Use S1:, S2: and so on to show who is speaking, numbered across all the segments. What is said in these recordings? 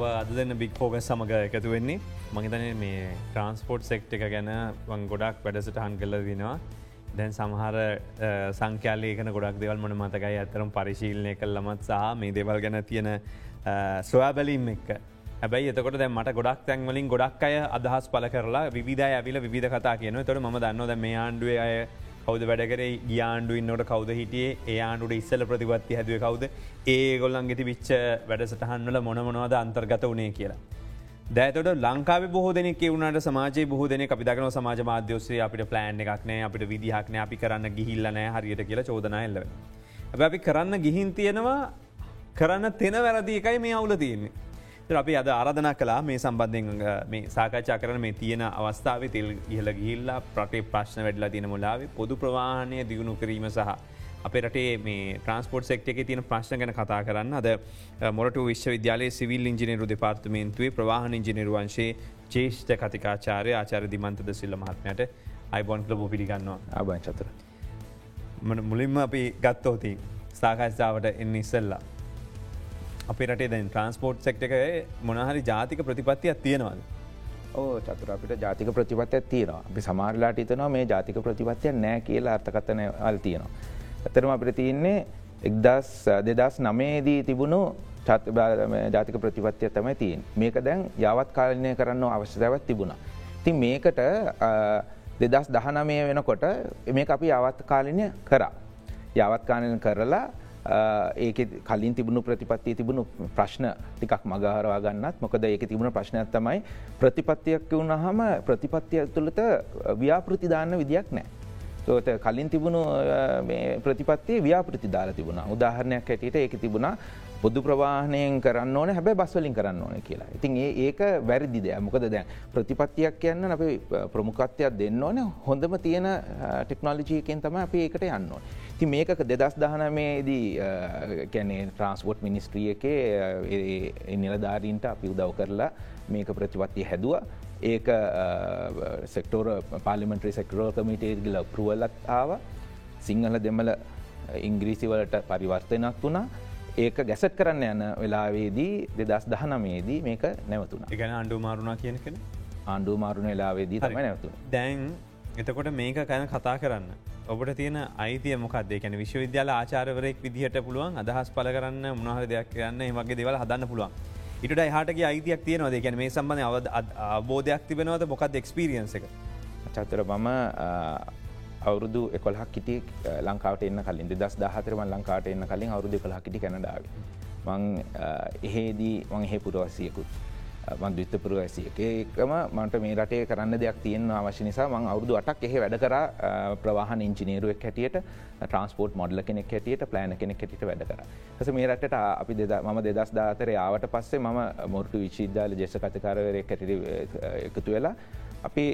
S1: ඔබ අද දෙන්න බික් පෝග සමඟ එකතු වෙන්නේ. මහිතන මේ ට්‍රන්ස්පෝට් සෙක්ට එක ගැන වන් ගොඩක් වැඩසට හන් කල දෙනවා දැන් සමහර සංඛ්‍යාලයකන ගොඩක් දෙවල් මන මතකයි? ඇතරම් පරිශීලනය කල් ලමත් සහ මේ දෙවල් ගැන තියෙන සොයා බැලීම් එක්ක හැබයි එතකොට දැ මට ගොඩක් තැන්වලින් ගොඩක් අය අදහස් පල කරලා විධ ඇවිල විධ කතා කියන තොට ම දන්නවද මේ ආණ්ඩුවේ අය කවද වැඩකර ගියාන්ඩුවන්නට කවද හිටියේ ඒ ආණුට ඉස්සල ප්‍රතිපත්ති හැදුව කවද ඒ ගොල්ලන්ගෙති විච්ච වැඩසටහන්වල මොනමනවාද අන්තර්ගත වනේ කියලා. දැතට ලංකාව බොහ දෙනෙ වුණට සමාජය බොහ දෙන අපිදකන සමාජ මාධ්‍යෝසේ අපිට ප්ලෑන්් එකක්නෑ අපිට විදිහක්න අපි කරන්න ගිහිල්ලනෑ හරියට කියලා චෝදනයල්ල. ඇ අපි කරන්න ගිහින් තියෙනවා කරන්න තෙන වැරදි එකයි මේ අවුල තියන්නේ. අපි අද ආරධනා කලා මේ සම්බන්ධයෙන් මේ සාකච්ඡා කරන මේ තියෙන අවස්ථාව තෙල් ඉහල ගිහිල්ලා ප්‍රටේ ප්‍රශ්න වැඩලා තියෙන මුලාව පොදු ප්‍රවාහණය දියුණු කිරීම සහ. අපේ රටේ මේ ට්‍රන්ස්පෝර්ට් සෙක්ට එක තියෙන ප්‍රශ්න ගැන කතා කරන්න අද මොරට විශ්වවිද්‍යාලය සිවිල් ඉංජිනරු දෙපාර්තමේන්තුවේ ප්‍රවාහන ඉංජිනරුවන්සේ චේෂ්ඨ කතිකාචාරය ආචාර දිමන්තද සිල්ල මහත්මයට අයිබොන් ලබ පිළිගන්නවා
S2: අබන් චතර.
S1: මුලින්ම අපි ගත්තෝති සාකච්ඡාවට එන්න ඉස්සල්ලා. අපේ රටේ දැන් ට්‍රන්ස්පෝර්ට් සෙක්ට එක මොනහරි ජාතික ප්‍රතිපත්තියක් තියෙනවද.
S2: ඕ චතුර අපිට ජාතික ප්‍රතිපත්තියක් තියෙනවා අපි සමාරලාට හිතනවා මේ ජාතික ප්‍රතිපත්තිය නෑ කියලා අර්ථකතන අල් තියෙනවා. ඇතරම අපිට තියන්නේ එක්දස් දෙදස් නමේදී තිබුණු ජාතික ප්‍රතිපත්තිය තමයි තියෙන් මේක දැන් යවත් කාලනය කරන්න අවශ්‍යතාවත් තිබුණා. ති මේකට දෙදස් දහනමය වෙනකොට මේ අපි යවත් කාලනය කරා. යවත්කානය කරලා ඒක කලින් තිබුණු ප්‍රතිපත්තිය තිබුණු ප්‍රශ්න ටිකක් මගහරවා ගන්නත් මොකද ඒක තිබුණ ප්‍රශ්නයක් තමයි ප්‍රතිපත්තියක් වුණ හම ප්‍රතිපත්තිය තුළට ව්‍යාපෘතිදාන්න විදියක් නෑ. සෝත කලින් තිබුණු ප්‍රතිපත්තිය ව්‍යාපෘතිදාල තිබුණ උදාහරණයක් හැටියට ඒක තිබුණා බොදු ප්‍රවාහනයෙන් කරන්න ඕන හැබැ බස්වලින් කරන්න ඕන කියලා. ඉතින් ඒක වැරදි දෙය මොකද දැන් ප්‍රතිපත්තියක් කියන්න අප ප්‍රමුකත්වයක් දෙන්න ඕන. හොඳම තියෙන ටෙක්නෝලජයකෙන් තම අප ඒකට යන්න ඕන. ති මේක දෙදස් දහනමේදී කැනේ ට්‍රන්ස්පෝට් මිනිස්ට්‍රිය එක නිලධාරීන්ට අපි උදව් කරලා මේක ප්‍රතිපත්තිය හැදවා. ඒක සෙක්ටෝර පාලිමෙන්ට්‍රී සෙක්ටරෝ කමිටේගල පරුවලත් ආව. සිංහල දෙමල ඉංග්‍රීසිවලට පරිවර්තනයක් වුණා. ඒක ගැසට් කරන්න යන වෙලාවේදී දෙදස් දහනමේදී මේක නැවතුන
S1: එකන අන්ඩු මාරුණා කියන කෙන
S2: ආණ්ඩු මාරුණ වෙලාවේදී තම නැවතු
S1: දැන් එතකොට මේක කැන කතා කරන්න. ඔබට තියෙන අයිතිය මොකක්ද කැන විශ්වවිද්‍යාල ආචාරවරෙක් විදිහට පුළුවන් අදහස් පල කරන්න මොනහර දෙයක් කියන්න වගේ දෙවල් හදන්න පුළුවන්. ඉට හටගේ අයිතියක් තියනවද? ගැන මේ සම්බඳය අවද අබෝධයක් තිබෙනවද? මොකක්ද එක්ස්පිරියන්ස එක?
S2: චතර මම අවුරුදු එකොල්හක් කිටි ලංකාවට එන්න කලින් දස් දහතරම ලංකාට එන්න කලින් අවුරුදු කොලා කිටි කැනඩාව. මං එහෙදී මං එහෙ පුරවසියකුත් මන්දවිත්ත පුරවසියක. ඒකම මට මේ රටේ කරන්න දෙයක් තියෙන් අවශ්‍ය නිසා මං අවුදු අටක් එහෙ වැඩ කර ප්‍රවාහන ඉංජිනේරුවක් හැටියට ට්‍රන්ස්පෝර්ට් මොඩල කෙනෙක් හැටියට ප්ලෑන කෙනෙක් හැටිට වැඩ කර. හස මේ රටට අපි දෙද ම දෙදස් දාතර ආවට පස්සේ මම මොරටු විචිද්‍යාල ජෙස කතකාරවරය හැටිට එකතු වෙලා අපි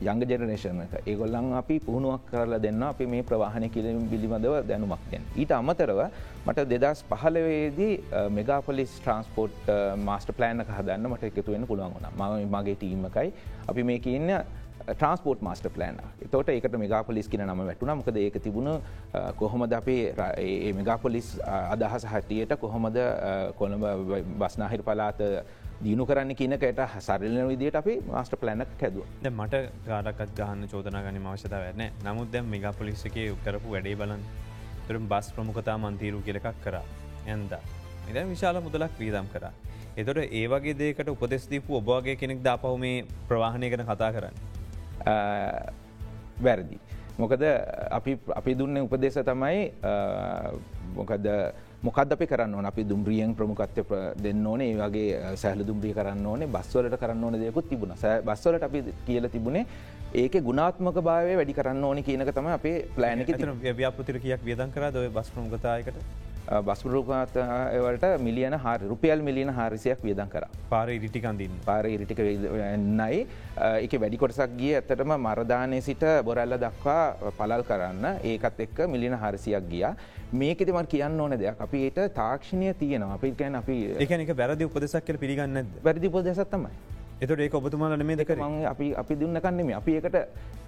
S2: යංග ජෙනරේෂන එක. ඒගොල්ලන් අපි පුහුණුවක් කරලා දෙන්න අපි මේ ප්‍රවාහනය කිලින් බිලිබඳව දැනුමක් දෙන්න. ඊට අමතරව මට දෙදස් පහලවේදී මෙගාපොලිස් ට්‍රන්ස්පෝට් මාස්ට ප්ලෑන හදන්න මට එකතුවෙන්න පුළුවන් වුණ. ම මගේ ටීමකයි අපි මේ කියන්න ට්‍රන්ස්පෝට් මස්ට ප්ලෑන තොට ඒකට මෙගාපොලිස් කියන නම වැටුන මකද ඒක තිබුණ කොහොමද අපේ මෙගාපොලිස් අදහස හටියට කොහොමද කොළඹ බස්නාහිර පලාත දියුණු කරන්න කියනකට සරලන විදිට අපි මස්ට ප්ලනක් හැදුව.
S1: මට ගාඩකත් ගහන්න චෝදනා ගනි අවශ්‍යත වැන්න නමුත් දැම් මෙගා පොලිස්සක කරපු වැඩේ බලන් තුරම් බස් ප්‍රමුඛතා මන්තීරු කියලකක් කර. ඇන්ද එද විශාල මුදලක් වීදම් කර. එතොට ඒවගේ දේකට උපදෙස්දීපු ඔබවාගේ කෙනෙක් දාපව මේ ප්‍රවාහණය කන කතා කරන්න?
S2: වැරදි. මොකද අපි දුන්න උපදේශ තමයි මොකද මොකද අපි කරන්න අපි දුම්රියෙන් ප්‍රමුකත්ය දෙන්න ඕනේ. වගේ සැහල දුම්රිය කරන්න ඕනේ. බස්වලට කරන්න ඕන දෙයකුත් තිබුණ. බස්වලට අපි කියල තිබුණේ ඒක ගුණාත්මක භාවය වැඩි කරන්න ඕනි කියනක තම අපේ ප්ලෑනක
S1: ව්‍යාපතිර කියක් වියදන් කර දොය බස් ප්‍රමුගතායකට
S2: බස්පරූපතවලට මිලියන හර රුපියල් මිලියන හාරිසියක් වියදන් කර.
S1: පාර ඉරිටිකන්දින්
S2: පාර ඉරිටික නයි එක වැඩි කොටසක් ගිය ඇත්තටම මරදානය සිට බොරල්ල දක්වා පලල් කරන්න. ඒකත් එක්ක මිලියන හරසියක් ගිය. මේකෙති මට කියන්න ඕන දෙයක්. අපිට තාක්ෂණය තියෙනවා. අපි ගැන අපි
S1: එකනක වැරදි උපදෙසක් කර පිළිගන්න
S2: වැරදි පොදෙසත්තමයි
S1: එතට ඒ ඔබතුමාල මේ දෙකර
S2: මං අපි අපි දුන්න කන්නෙම අපි එකට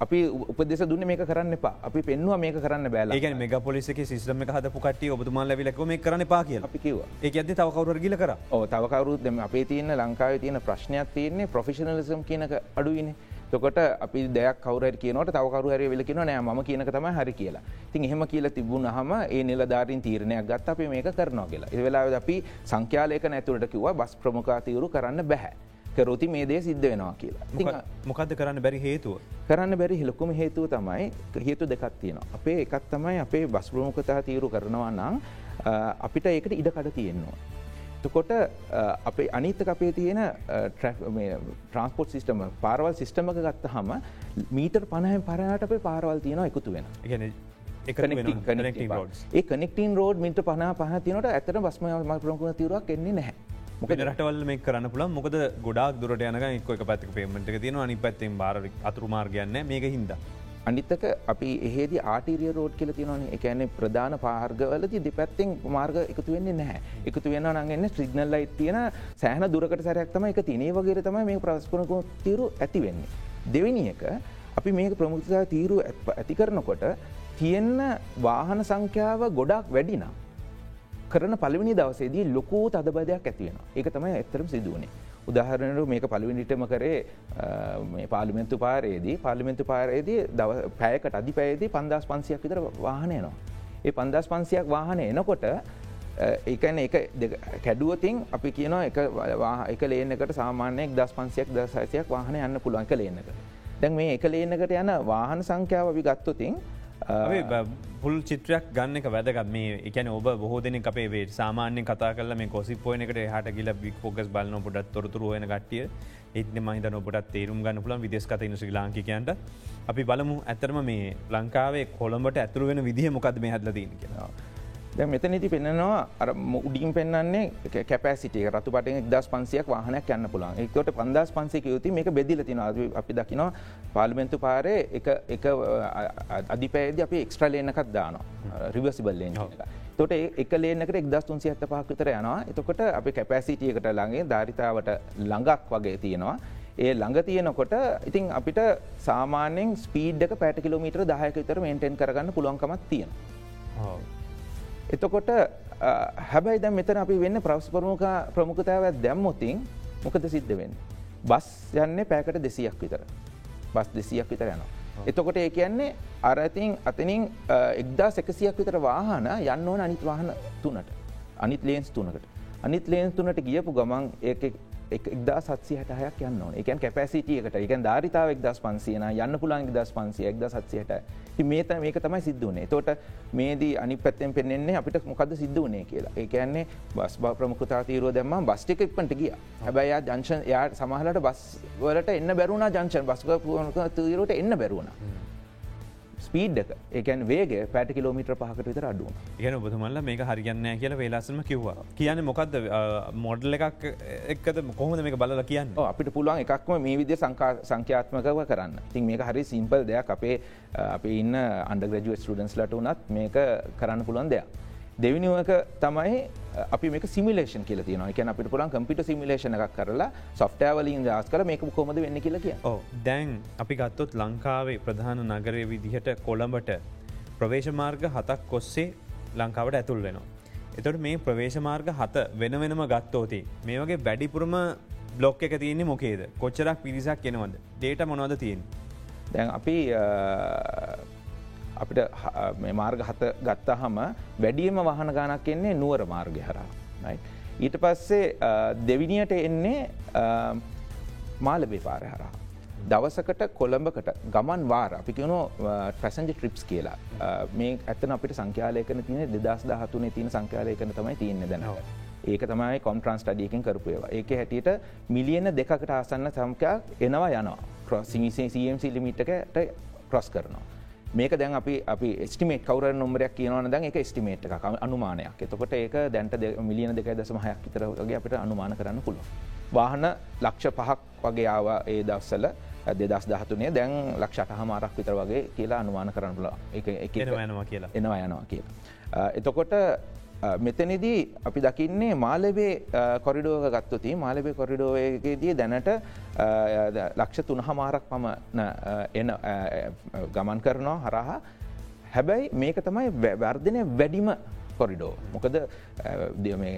S2: අපි උපදෙස දුන්න මේක කරන්න එපා. අපි පෙන්වා මේක කරන්න බෑල.
S1: ඒ මෙග පොලිසික සිස්ටම හද පුකට ඔබතුමාල ලැවිලක මේ කරන පා කිය
S2: අපි කිව
S1: ඒ ඇද තව කවර ගිල කර?
S2: තවකවරුත් දෙම අපේ තියන්න ලංකාව තියෙන ප්‍රශ්නයක් තියන්නේ ප්‍රොෆිෂනලිසම් කියනක අඩුවනේ තොකට අපි දෙයක් කවර කියනට තවකරු හරි වෙල කියන නෑ ම කියනක තම හරි කියලා. තින් එහෙම කියලා තිබුණ හම ඒ නිලධාරින් තීරණයක් ගත් අපි මේක කරනවා කියලා. එවෙලා අපි සංඛ්‍යාලයක නැතුරට කිව්වා බස් ප්‍රමුඛාතීවරු කරන්න බැහැ කරොති මේ දේ සිද්ධ වෙනවා කියලා.
S1: මොකද කරන්න බැරි හේතුව?
S2: කරන්න බැරි හිලොකුම හේතුව තමයි හේතු දෙකක් තියෙනවා. අපේ එකත් තමයි අපේ බස් ප්‍රමුඛතා තීරු කරනවා නම් අපිට ඒකට ඉඩ කඩ තියෙන්නවා එතකොට අපේ අනිතක අපේ තියෙන ට්‍රන්ස්පෝට් සිිටම පාරවල් සිිස්ටමක ගත්ත හම මීටර් පණහම පරණට අපේ පාරවල් තියෙන එකතු වෙන ඒ කනෙක්ටන් රෝඩ් මිට පහ පහ තිනට ඇතට බස්ම ප්‍රමුණ තිරුවක් එන්නේ නැහැ
S1: මොක රටවල් මේ කරන්න පුළ මොකද ගොඩක් දුරට යනක එක් පැතික පේමට තියෙන අනි පැත්තෙන් බාර අතුරු මාර්ගයන්න මේක හින්ද.
S2: අනිත්තක අපි එහේද ආටිරිය රෝඩ් කියල තියනවන එකන ප්‍රධාන පාර්ගවලති දෙපැත්තෙන් මාර්ග එකතු වෙන්නේ නැහැ එකතු වෙන්න නගන්න ශ්‍රිගනල් ලයි තියෙන සෑහන දුරකට සැරයක්තම එක තිනේ වගේ තම මේ ප්‍රස්පනක තීරු ඇති වෙන්නේ. දෙවැනි එක අපි මේක ප්‍රමුඛතා තීරු ඇති කරනකොට තියෙන්න වාහන සංඛ්‍යාව ගොඩක් වැඩිනම්. කරන පලවිනි දවසේදී ලොකෝ තදබදයක් ඇතිවෙන ඒක තමයි ඇත්තරම් සිදුවනේ. උදාහරණයට මේක පලවිනිටම කරේ පාලිමෙන්තු පාරයේදී පාලිමෙන්තු පාරයේදී දව පැයකට අධි පැයේදී පන්දස් පන්සියක් විතර වාහනයනවා. ඒ පන්දස් පන්සියක් වාහන එනකොට ඒකන එක කැඩුවතින් අපි කියනවා එක ලේනකට සාමානයෙක් දස් පන්සියක් දසයිසයක් වාහන යන්න පුළුවන් එක ලේනක. දැන් මේ එක ලේනකට යන වාහන සංඛ්‍යාව අපි ගත්තුතින්
S1: පුල් චිත්‍රයක් ගන්න එක වැදගත්. මේ එකන ඔබ බොහෝදන අපේ වේ සාමාන්‍ය කතා කල මේ කොසි පොයනකට හට ගිල බික් ෝගස් බලන පොඩත් තොරතුර හන ගටිය ඒත්න මහිත නොපට තේරුම් ගන්න පුලන් විදෙස්කත ශ්‍රී ලාංකිකයන්ට. අපි බලමු ඇතරම මේ ලංකාවේ කොළඹට ඇතුර වෙන විදිහ මොකද මේ හදලදීන කියලා.
S2: දැ මෙතනති පෙන්නවා අර උඩින් පෙන්න්නේ කැපසිටිය රතු පට දස් පන්සියක් වාහනයක් යන්න පුළන් එකට පන්දස් පන්සික යුති මේක බෙදිල තින අපි දකිනවා පාලිමෙන්තු පාරේ එක අධිපෑද අපි එක්ස්ට්‍රලේනකත් දානවා. රිවසිබල්ලෙන් තොට එක ලේනකට එක්දස් තුන්සි ඇත්ත පහක් විතර යනවා. එතකොට අපි කැපැසිටියකට ළඟේ ධරිතාවට ළඟක් වගේ තියෙනවා. ඒ ළඟ තියෙනකොට ඉතින් අපිට සාමානෙන් ස්පීඩ්ක පැට කිලෝමීටර දායක විතර මේන්ටෙන් කරගන්න පුළුවන්කමත් තියෙන. එතකොට හැබැයි දැ මෙතන අපි වෙන්න ප්‍රවස් ප්‍රමුඛ ප්‍රමුඛතාවත් දැම්මොතින් මොකද සිද්ධ වෙන්න. බස් යන්නේ පෑකට දෙසියක් විතර. බස් දෙසියක් විතර යනවා. එතකොට ඒ කියන්නේ අරඇතින් අතනින් එක්දා සැකසියක් විතර වාහන යන්න ඕන අනිත් වාහන තුනට අනිත් ලේන්ස් තුනකට. අනිත් ලේන්ස් තුනට ගියපු ගමන් එක්දා සත්සි හටහයක් යන්න එකන් කැපැසිටියකට එක ධරිතාව එක්දස් පන්සියන යන්න පුළන් දස් පන්සිය එක්ද සත්සයට මේත මේක තමයි සිද්ධුවනේ තෝට මේදී අනි පැත්තෙන් පෙන්න්නේ අපිට මොකද සිද්ධ වනේ කියලා. ඒකන්නේ බස් බා ප්‍රමුඛතා තීරුව දැම බස්ටික ඉක්පට ගිය. හැබැයි ජංශන් යා සමහලට බස් වලට එන්න බැරුණ ජංශන් බස්ක පුුණක තීරුවට එන්න බැරුණ. ස්පීඩ් එක. ඒකන් වේගේ පැට කිලෝමිට්‍ර පහකට විතර අඩුව
S1: ගැන බතුමල්ල මේක හරිගන්න කියල වේලාසම කිව්වා. කියන්න මොකක්ද මොඩල් එකක් එක්කද කොහොද මේ බලල කියන්න?
S2: අපිට පුළුවන් එකක්ම මේ විදි සංඛ්‍යාත්මකව කරන්න. තින් මේක හරි සිම්පල් දෙයක්. අපේ අප ඉන්න අන්ඩග්‍රජුව ස්ටඩන්ස් ලට වනත් මේක කරන්න පුළුවන් දෙයක්. දෙවිනිුවක තමයි අපි මේ සිමිලේෂන් කියල තියන එක අපිට පුළන් කම්පිට සිමිලේෂන එකක් කරලා සොෆ්ටෑවලින් දස් කර මේක කොමද වෙන්න කියල කිය
S1: දැන් අපි ගත්තොත් ලංකාවේ ප්‍රධාන නගරය විදිහට කොළඹට ප්‍රවේශමාර්ග හතක් කොස්සේ ලංකාවට ඇතුල් වෙනවා. එතොට මේ ප්‍රවේශමාර්ග හත වෙන වෙනම ගත්තෝති මේ වගේ වැඩිපුරම බ්ලොක් එක තියන්නේ මොකේද? කොච්චරක් පිරිසක් කෙනවද ඩේට මොනවද තියෙන්.
S2: දැන් අපි අපිට මාර්ග හත ගත්තා හම වැඩියම වහන ගානක් එන්නේ නුවර මාර්ගය හරා. ඊට පස්සේ දෙවිනියට එන්නේ මාලබේ පාර හරා. දවසකට කොළඹකට ගමන් වාර අපි කියන ප්‍රසන්ජ ට්‍රිප්ස් කියලා මේ ඇත්තන අපිට සංඛ්‍යාලයකන තියන දෙදස් දහතුනේ තියන සංඛ්‍යාලයකන තමයි තියන්න දැනව. ඒක තමයි කොන්ට්‍රන්ස් ටඩියකින් කරපුයවා ඒක හැටියට මිලියන දෙකට ආසන්න සම්කයක් එනවා යනවා ක්‍රොසිසේ CMC ලිමිට්කට ක්‍රොස් කරනවා. මේක දැන් අපි අපි ස්ටිමේට කවර නොමරයක් කියනවන දැන් එක ස්ටිමේට් එක අනුමානයක් එතකොට ඒක දැන්ට මිලියන දෙක දසම හයක් විතරගේ අපට අනුමාන කරන්න පුළුව. වාහන ලක්ෂ පහක් වගේ ආව ඒ දස්සල දෙදස් දහතුනේ දැන් ලක්ෂට හමාරක් විතර වගේ කියලා අනුමාන කරන්න පුල එක
S1: යනවා කියලා
S2: එනවා යනවා කියලා. එතකොට මෙතනිදී අපි දකින්නේ මාලවේ කොරිඩෝව ගත්තුති මාලබේ කොරිඩෝවගේදී දැනට ලක්ෂ තුන හමාරක් පමණ එන ගමන් කරනවා හරහා හැබැයි මේක තමයි වර්ධනය වැඩිම කොරිඩෝ. මොකද මේ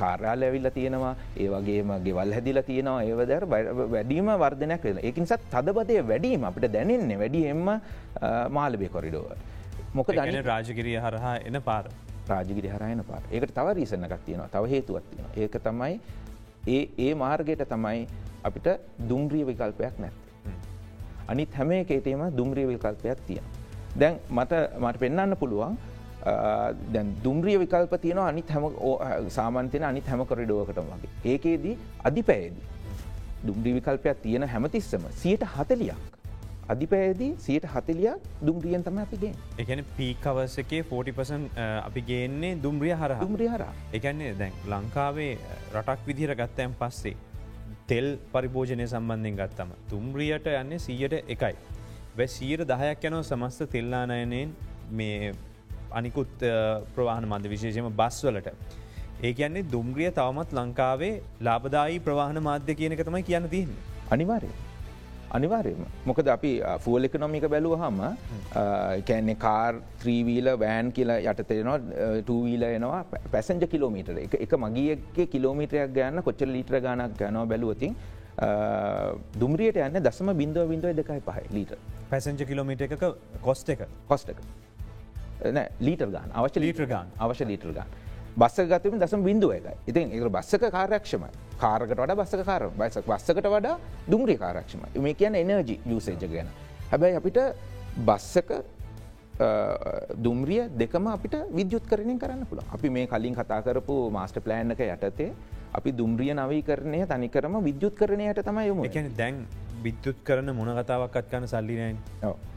S2: කාර්යාල ඇවිල්ල තියෙනවා ඒ වගේම ගෙවල් හැදිල තියෙනවා ඒවදර වැඩීම වර්ධනයක් වෙන ඒකිනිසත් තදබදය වැඩීම අපිට දැනෙන්නේ වැඩි එම මාලබේ කොරිඩෝව.
S1: මොක දන රාජගිරිය හරහා එන පාර.
S2: රාජගිරි හරයන පාර ඒකට තව රීසනකක් තියෙනවා තව හේතුවත් තියෙන ඒක තමයි ඒ ඒ මාර්ගයට තමයි අපිට දුම්රිය විකල්පයක් නැත්. අනිත් හැම එකේටේම දුම්රිය විකල්පයක් තියෙන. දැන් මට මට පෙන්න්න පුළුවන් දැන් දුම්රිය විකල්ප තියෙන අනිත් හැම සාමන්තයන අනිත් හැම කොරිඩුවකට වගේ. ඒකේදී අධිපෑදී දුම්රි විකල්පයක් තියෙන හැමතිස්සම සියට හතලියක්. අධිපෑදී සියට හතලියක් දුම්රියෙන් තම අපිගේ
S1: එකන පීකවසකේ 40පසන් අපි ගේන්නේ දුම්රිය හර
S2: දුම්රිය හර
S1: එකන්නේ දැන් ලංකාවේ රටක් විදිහර ගත්තයන් පස්සේ තෙල් පරිභෝජනය සම්බන්ධයෙන් ගත්තම තුම්රියට යන්නේ සීයට එකයි. වැ සීර දහයක් යනෝ සමස්ත තෙල්ලානයනයෙන් මේ අනිකුත් ප්‍රවාහන මන්ද විශේෂම බස්වලට. ඒ කියන්නේ දුම්ග්‍රිය තවමත් ලංකාවේ ලාබදායි ප්‍රවාහන මාධ්‍ය කියනක තමයි කියන්න තියන්න.
S2: අනිවාරය. අනිවාර්යම මොකද අපි ෆුවල් එකනොමික බැලුව හම. කැන්නේ කාර් ත්‍රීවීල වෑන් කියලා යටතෙනවා ටවීල එනවා පැසෙන්ජ කිලෝමීටර එක මගේගේ කිලෝමීටරයක් ගන්න කොච්ච ලීට්‍ර ගණක් ගනවා බැලුවතින් දුම්රියට යන්න දසම බින්දුව බින්දුව දෙකයි පහ ලීට
S1: පැසෙන්ජ කිලෝමීට එක කොස්ට එක?
S2: කොස්ට එක. ලීටර් ගාන අවශ්‍ය
S1: ලීටර් ගාන්
S2: අවශ්‍ය ලීටර් ගාන් බස්ස ගතම දසම බින්දුව එක ඉතින් එක බස්සක කාරක්ෂමයි කාරකට වඩ බස්සක කාර බයිසක් බස්සකට වඩා දුම්රිය කාරක්ෂම මේ කියන එනර්ජි යුසේජ ගැන. හැබැයි අපිට බස්සක දුම්රිය දෙකම අපිට විද්‍යුත් කරණය කරන්න පුළ අපි මේ කලින් කතා කරපු මාස්ට ප්ලෑන් එක යටතේ අපි දුම්රිය නවී කරණය තනිකරම විද්‍යුත් කරණයට තමයි යොම
S1: එකන දැන් විද්‍යුත් කරන මොන කතාවක්ත් කන සල්ලිනෑන්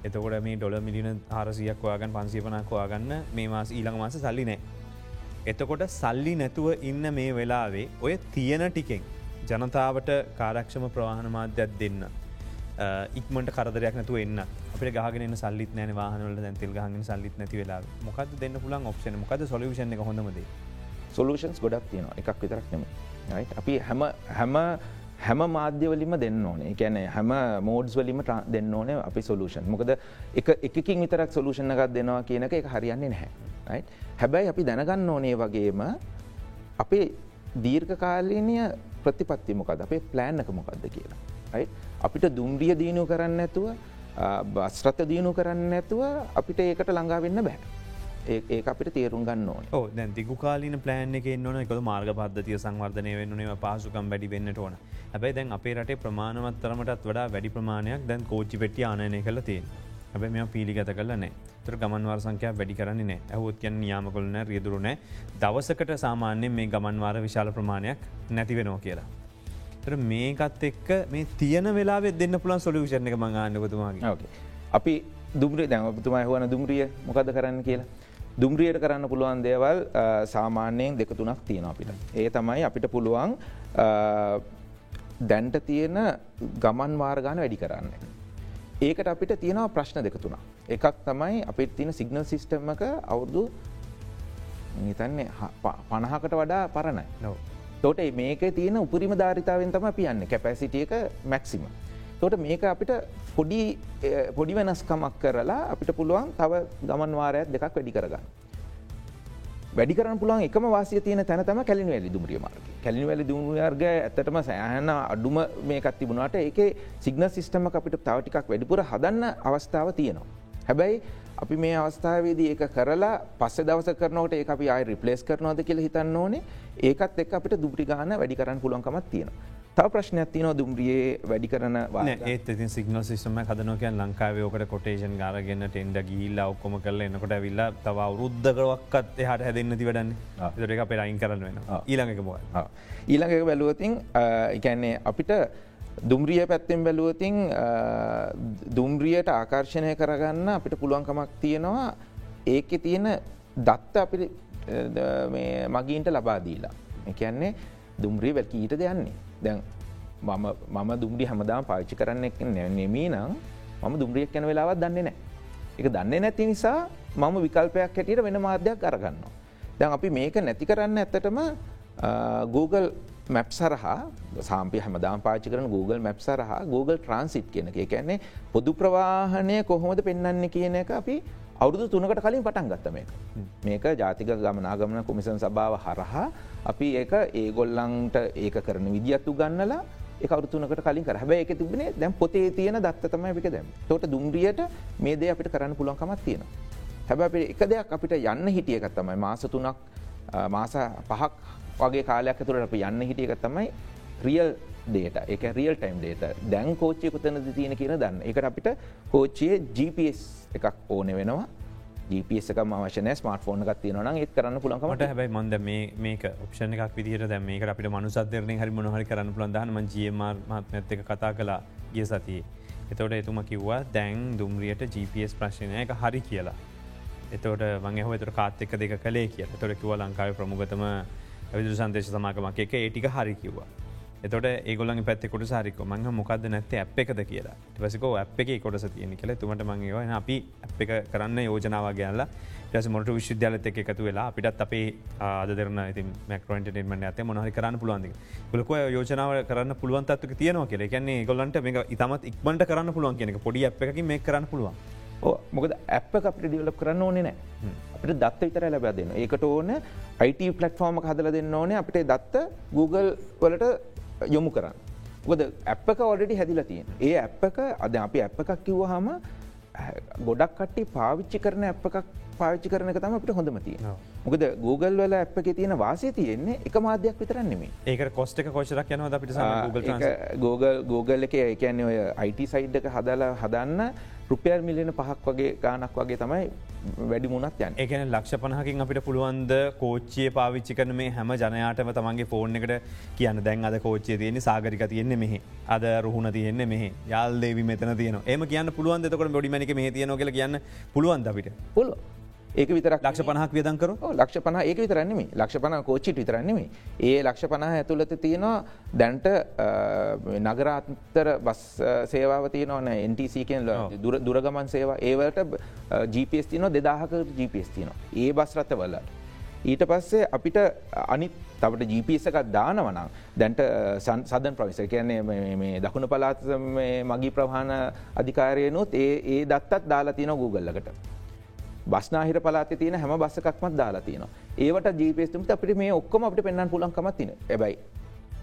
S1: එතකොට මේ ඩොල මිලින හරසියක් වාගන් පන්සිපනක් වාගන්න මේ මාස ඊළඟ මාස සල්ලි නෑ එතකොට සල්ලි නැතුව ඉන්න මේ වෙලාවේ ඔය තියෙන ටිකෙන් ජනතාවට කාරක්ෂම ප්‍රවාහන මාධ්‍යයක් දෙන්න ඉක්මට කරදරයක් නැතුව එන්න. අප ගහගෙන සල්ලිත් නෑන වාහනවල දැන්තිල් ගහගෙන සල්ලිත් නැති වෙලා මොකද දෙන්න පුලන් ඔප්ෂන මොකද සොලුෂන හොඳමද
S2: සොලූෂන්ස් ගොඩක් තියෙනවා. එකක් විතරක් නෙම අපි හැම හැම හැම මාධ්‍යවලින්ම දෙන්න ඕනේ. එකැන හැම මෝඩ්ස් වලින්ම දෙන්න ඕන අපි සොලූෂන් මොකද එක එකකින් විතරක් සොලූෂණ එකක් දෙනවා කියන එක හරියන්නේ නැහැ. හැබැයි අපි දැනගන්න ඕනේ වගේම අපේ දීර්ඝ කාලීනය ප්‍රතිපත්ති මොකද අපේ ප්ලෑන් එක මොකක්ද කියලා අපිට දුම්රිය දියනු කරන්න ඇතුව බස්රත දියනු කරන්න ඇතුව අපිට ඒකට ළඟා වෙන්න බෑ. ඒ අපිට තේරුම් ගන්න ඕන.
S1: දැ දිගු කාලන ප්ලෑන් එක නොන එක මාර්ග පද්ධතිය සංවර්ධනය වෙන්නනේ පහසුකම් වැඩි වෙන්නට ඕන. හැබයි දැන් අපේ රටේ ප්‍රමාණවත්තරමටත් වඩා වැඩි ප්‍රමාණයක් දැන් කෝච්චි පෙටිය ආනය කළ තිය හැබ මෙ පිළිගත කලනෑ තර ගමන්වාර සංකයා වැඩි කරන්නේ නෑ ඇහුත් කියන් යාමකොලන රියදුරුනෑ දවසකට සාමාන්‍යයෙන් මේ ගමන්වාර විශාල ප්‍රමාණයක් නැතිවෙනවා කියලා. තර මේකත් එක්ක මේ තියන වෙලා දෙන්න පුළන් සොලිවිෂණ එක මඟාන්නකතුමාගේ
S2: අපි දුම්රිය දැමතුමයි හුවන දුම්රිය මොකද කරන්න කියලා. දුම්රියට කරන්න පුළුවන් දේවල් සාමාන්‍යයෙන් දෙක තුනක් තියෙන අපිට. ඒ තමයි අපිට පුළුවන් දැන්ට තියෙන ගමන් වාර්ගාන වැඩි කරන්න. ඒකට අපිට තියෙනවා ප්‍රශ්න දෙක තුනා. එකක් තමයි අපිට තියෙන සිගනල් සිිස්ටම්මක අවුරුදු නිතන්නේ පණහකට වඩා පරණයි නොව. තොට මේක තියෙන උපරිම ධාරිතාවෙන් තම පියන්න කැපැසිටියක මැක්සිම. තොට මේක අපිට පොඩි පොඩි වෙනස්කමක් කරලා අපිට පුළුවන් තව ගමන් වාරයක් දෙකක් වැඩි කරගන්න. වැඩි කරන පුළුවන් එකම වාසිය තියෙන තැන තම කැලින් වැලි දුමරිය මාර්ග කැලින් වැලි දුමර්ග ඇතටම සෑහන අඩුම මේකත් තිබුණට ඒක සිගන සිිස්ටම අපිට තවටිකක් වැඩිපුර හදන්න අවස්ථාව තියෙනවා. හැබැයි අපි මේ අවස්ථාවේදී ඒක කරලා පස්ස දවස කරනට ඒ අපි අයි රිපලේස් කරනවද කියල හිතන්න ඕනේ ඒකත් එක් අපිට දුප්ටිගාන වැඩි කරන්න පුළුවන්කමත් තියෙනවා. තව ප්‍රශ්නයක් තියනව දුම්රියේ වැඩි කරන
S1: ඒත් ඉතින් සිගනල් සිස්ටම හදනකයන් ලංකාවයෝකට කොටේෂන් ගාරගන්න ටෙන්ඩ ගිල්ලා ඔක්කොම කල එන්නකොට ඇවිල්ලා තව රුද්ධකරක්කත් එහට හැදන්නති වැඩන්න. දරක පෙරයින් කරන්න වෙන ඊළඟක බෝ
S2: ඊළඟක බැලුවතින් එකන්නේ අපිට දුම්රිය පැත්තෙන් බැලුවතින් දුම්රියට ආකර්ශණය කරගන්න අපිට පුළුවන්කමක් තියෙනවා. ඒක තියෙන දත්ත අපි මගීන්ට ලබාදීලා එකන්නේ දුම්රී වැල්කීට දෙයන්නේ දැන් මම මම දුම්රි හමදාම පාච්චි කරන්න එක් නෙමී නම් මම දුම්රියක් යන වෙලාවත් දන්නේ නෑ එක දන්නේ නැති නිසා මම විකල්පයක් හැටියට වෙන මාධ්‍යයක් අරගන්නවා. දැන් අපි මේක නැති කරන්න ඇත්තටම Google මැප් සරහා සාම්පි හමදාම් පාචි කරන Google මැප් සරහා Google ට්‍රන්සිට් කියන එක කියන්නේ පොදු ප්‍රවාහනය කොහොමද පෙන්න්න කියන එක අපි අවුදු තුනකට කලින් පටන් ගත්ත මේක. ජාතික ගමනාගමන කොමිසන් සභාව හරහා අපි ඒක ඒගොල්ලන්ට ඒක කරන විදිහත්තු ගන්නලා එකවරුතුනකට කලින් කර හැබැ එක තිබනේ දැම් පොතේ තියෙන දත්ත තමයි එක දැම් තොට දුම්රියට මේ දේ අපිට කරන්න පුළුවන්කමත් තියෙන. හැබැ එක දෙයක් අපිට යන්න හිටියකත් තමයි මාස තුනක් මාස පහක් වගේ කාලයක් තුරට අප යන්න හිටියක තමයි රියල් ඩේට එක රියල් ටයිම් ඩේට දැන් කෝච්චය කොතනද තියෙන කියන දන්න. එකට අපිට කෝච්චිය GPS එකක් ඕන වෙනවා. එක අවශන ස්මට ෆෝන එකක් තියෙනවන ඒත් කරන්න පුළන්කමට
S1: හැබයි මන්ද මේක ඔප්ෂණ එකක් විදිර දැ මේක අපිට මනුසත්දරන හරි මොහරි කරන්න පුළන්දහම ජියමර් මත්මත් එක කතා කලා ගිය සතියේ. එතවට එතුම කිව්වා දැන් දුම්රියට GPS ප්‍රශ්නය එක හරි කියලා. එතවට මගේ හොතර කාත්තක දෙක කලේ කිය තොර කිව ලංකාව ප්‍රමුගතම විදු සන්දේශ සමාගමක්. එක ඒටික හරි කිව්වා. එතොට ඒගොලන් පැත්තකොට සාරික මංහ මොකක්ද නැත්ත ඇ් එකද කියලා. ටිවසික ඇ් එක කොටස තියෙන කියල. තුමට මංගේව අපි ඇ් එක කරන්න යෝජනාවගේලා ටස මොට විශ්ද්‍යාලත එක එකතු වෙලා අපිටත් අපේ ආදරන ති මක්රන්ටේමට ඇත මොහහි කරන්න පුළුවන්ද ගොලක යෝජනාව කරන්න පුළුවන්තත්ක තියනවා කියල. කියන්නේ ගොලන්ට මේ ඉතමත් ඉක්මට කරන්න පුළුවන් කියනක පොඩි ඇ් එක මේ කරන්න පුළුවන්.
S2: මොකද ඇප් අපට ඩියලප් කරන්න ඕනේ නෑ අපට දත්ත විතර ලැබ දෙන්න. ඒකට ඕන අයිට පලට්ෆෝර්ම හදල දෙන්න ඕනේ. අපිට දත්ත Google වලට යොමු කරන්න. ගොද ඇප්ක ඔඩඩි හැදිල තියෙන් ඒ ඇප්ක අද අපි ඇප් එකක් කිව්ව හම ගොඩක් කට්ටි පාවිච්චි කරන ඇප් එකක් පාවිච්චි කරන තම අපට හොඳම තිය මොකද Google වල ඇප් එක තියෙන වාසේ තියෙන්නේ එක මාධ්‍යයක් විතරන්නෙමේ
S1: ඒක කොස්ට කොචරක් යනව අපිට
S2: Google Google එක එකන්නේ ඔය අයිට සයිඩ් එක හදලා හදන්න රුපියල් මිලියන පහක් වගේ ගානක් වගේ තමයි වැඩි මුණත් යන්
S1: ඒකන ලක්ෂ පනහකින් අපිට පුළුවන්ද කෝච්චිය පාවිච්චි කරන මේ හැම ජනයාටම තමන්ගේ ෆෝන් එකට කියන්න? දැන් අද කෝච්චය තියෙන සාගරික තියෙන්නේ මෙහ. අද රුහුණ තියෙන්නේ මෙහ. යාල් දේවි මෙතන තියන එම කියන්න පුළුවන් දෙකට ොඩිමනික මේ තියන කියල කියන්න පුළුවන් අපිට?
S2: පුළුව ඒක විතර
S1: ලක්ෂ පනහක් වියදන්කර
S2: ලක්ෂ පන ඒක විතරන්නෙම ලක්ෂ පන කෝච්චිට විතරන්නෙම ඒ ලක්ෂ පනහ ඇතුළත තියෙනවා දැන්ට නගරාත්තර බස් සේවාව තියනවන කියෙන් දුරගමන් සේවා. ඒවලට GPS තියන දෙදාහක GPS තියනවා. ඒ බස් රත්ත වල්ලට. ඊට පස්සේ අපිට අනිත් තවට GPS එකක් දානවනම් දැන්ට සදන් ප්‍රවිස කියන්නේ දකුණු පලාත් මගී ප්‍රහාණ අධිකාරයනුත් ඒ දත්තත් දාලා තියෙන Googleලකට. බස්නාහිර පලාත තියෙන හැම බස්සකක්මත් දාලා තියෙනවා ඒවට ජීපේස්තුමට අපිට මේ ඔක්කොම අපට පෙන්න්න පුලන්කමත් තින ඇබයි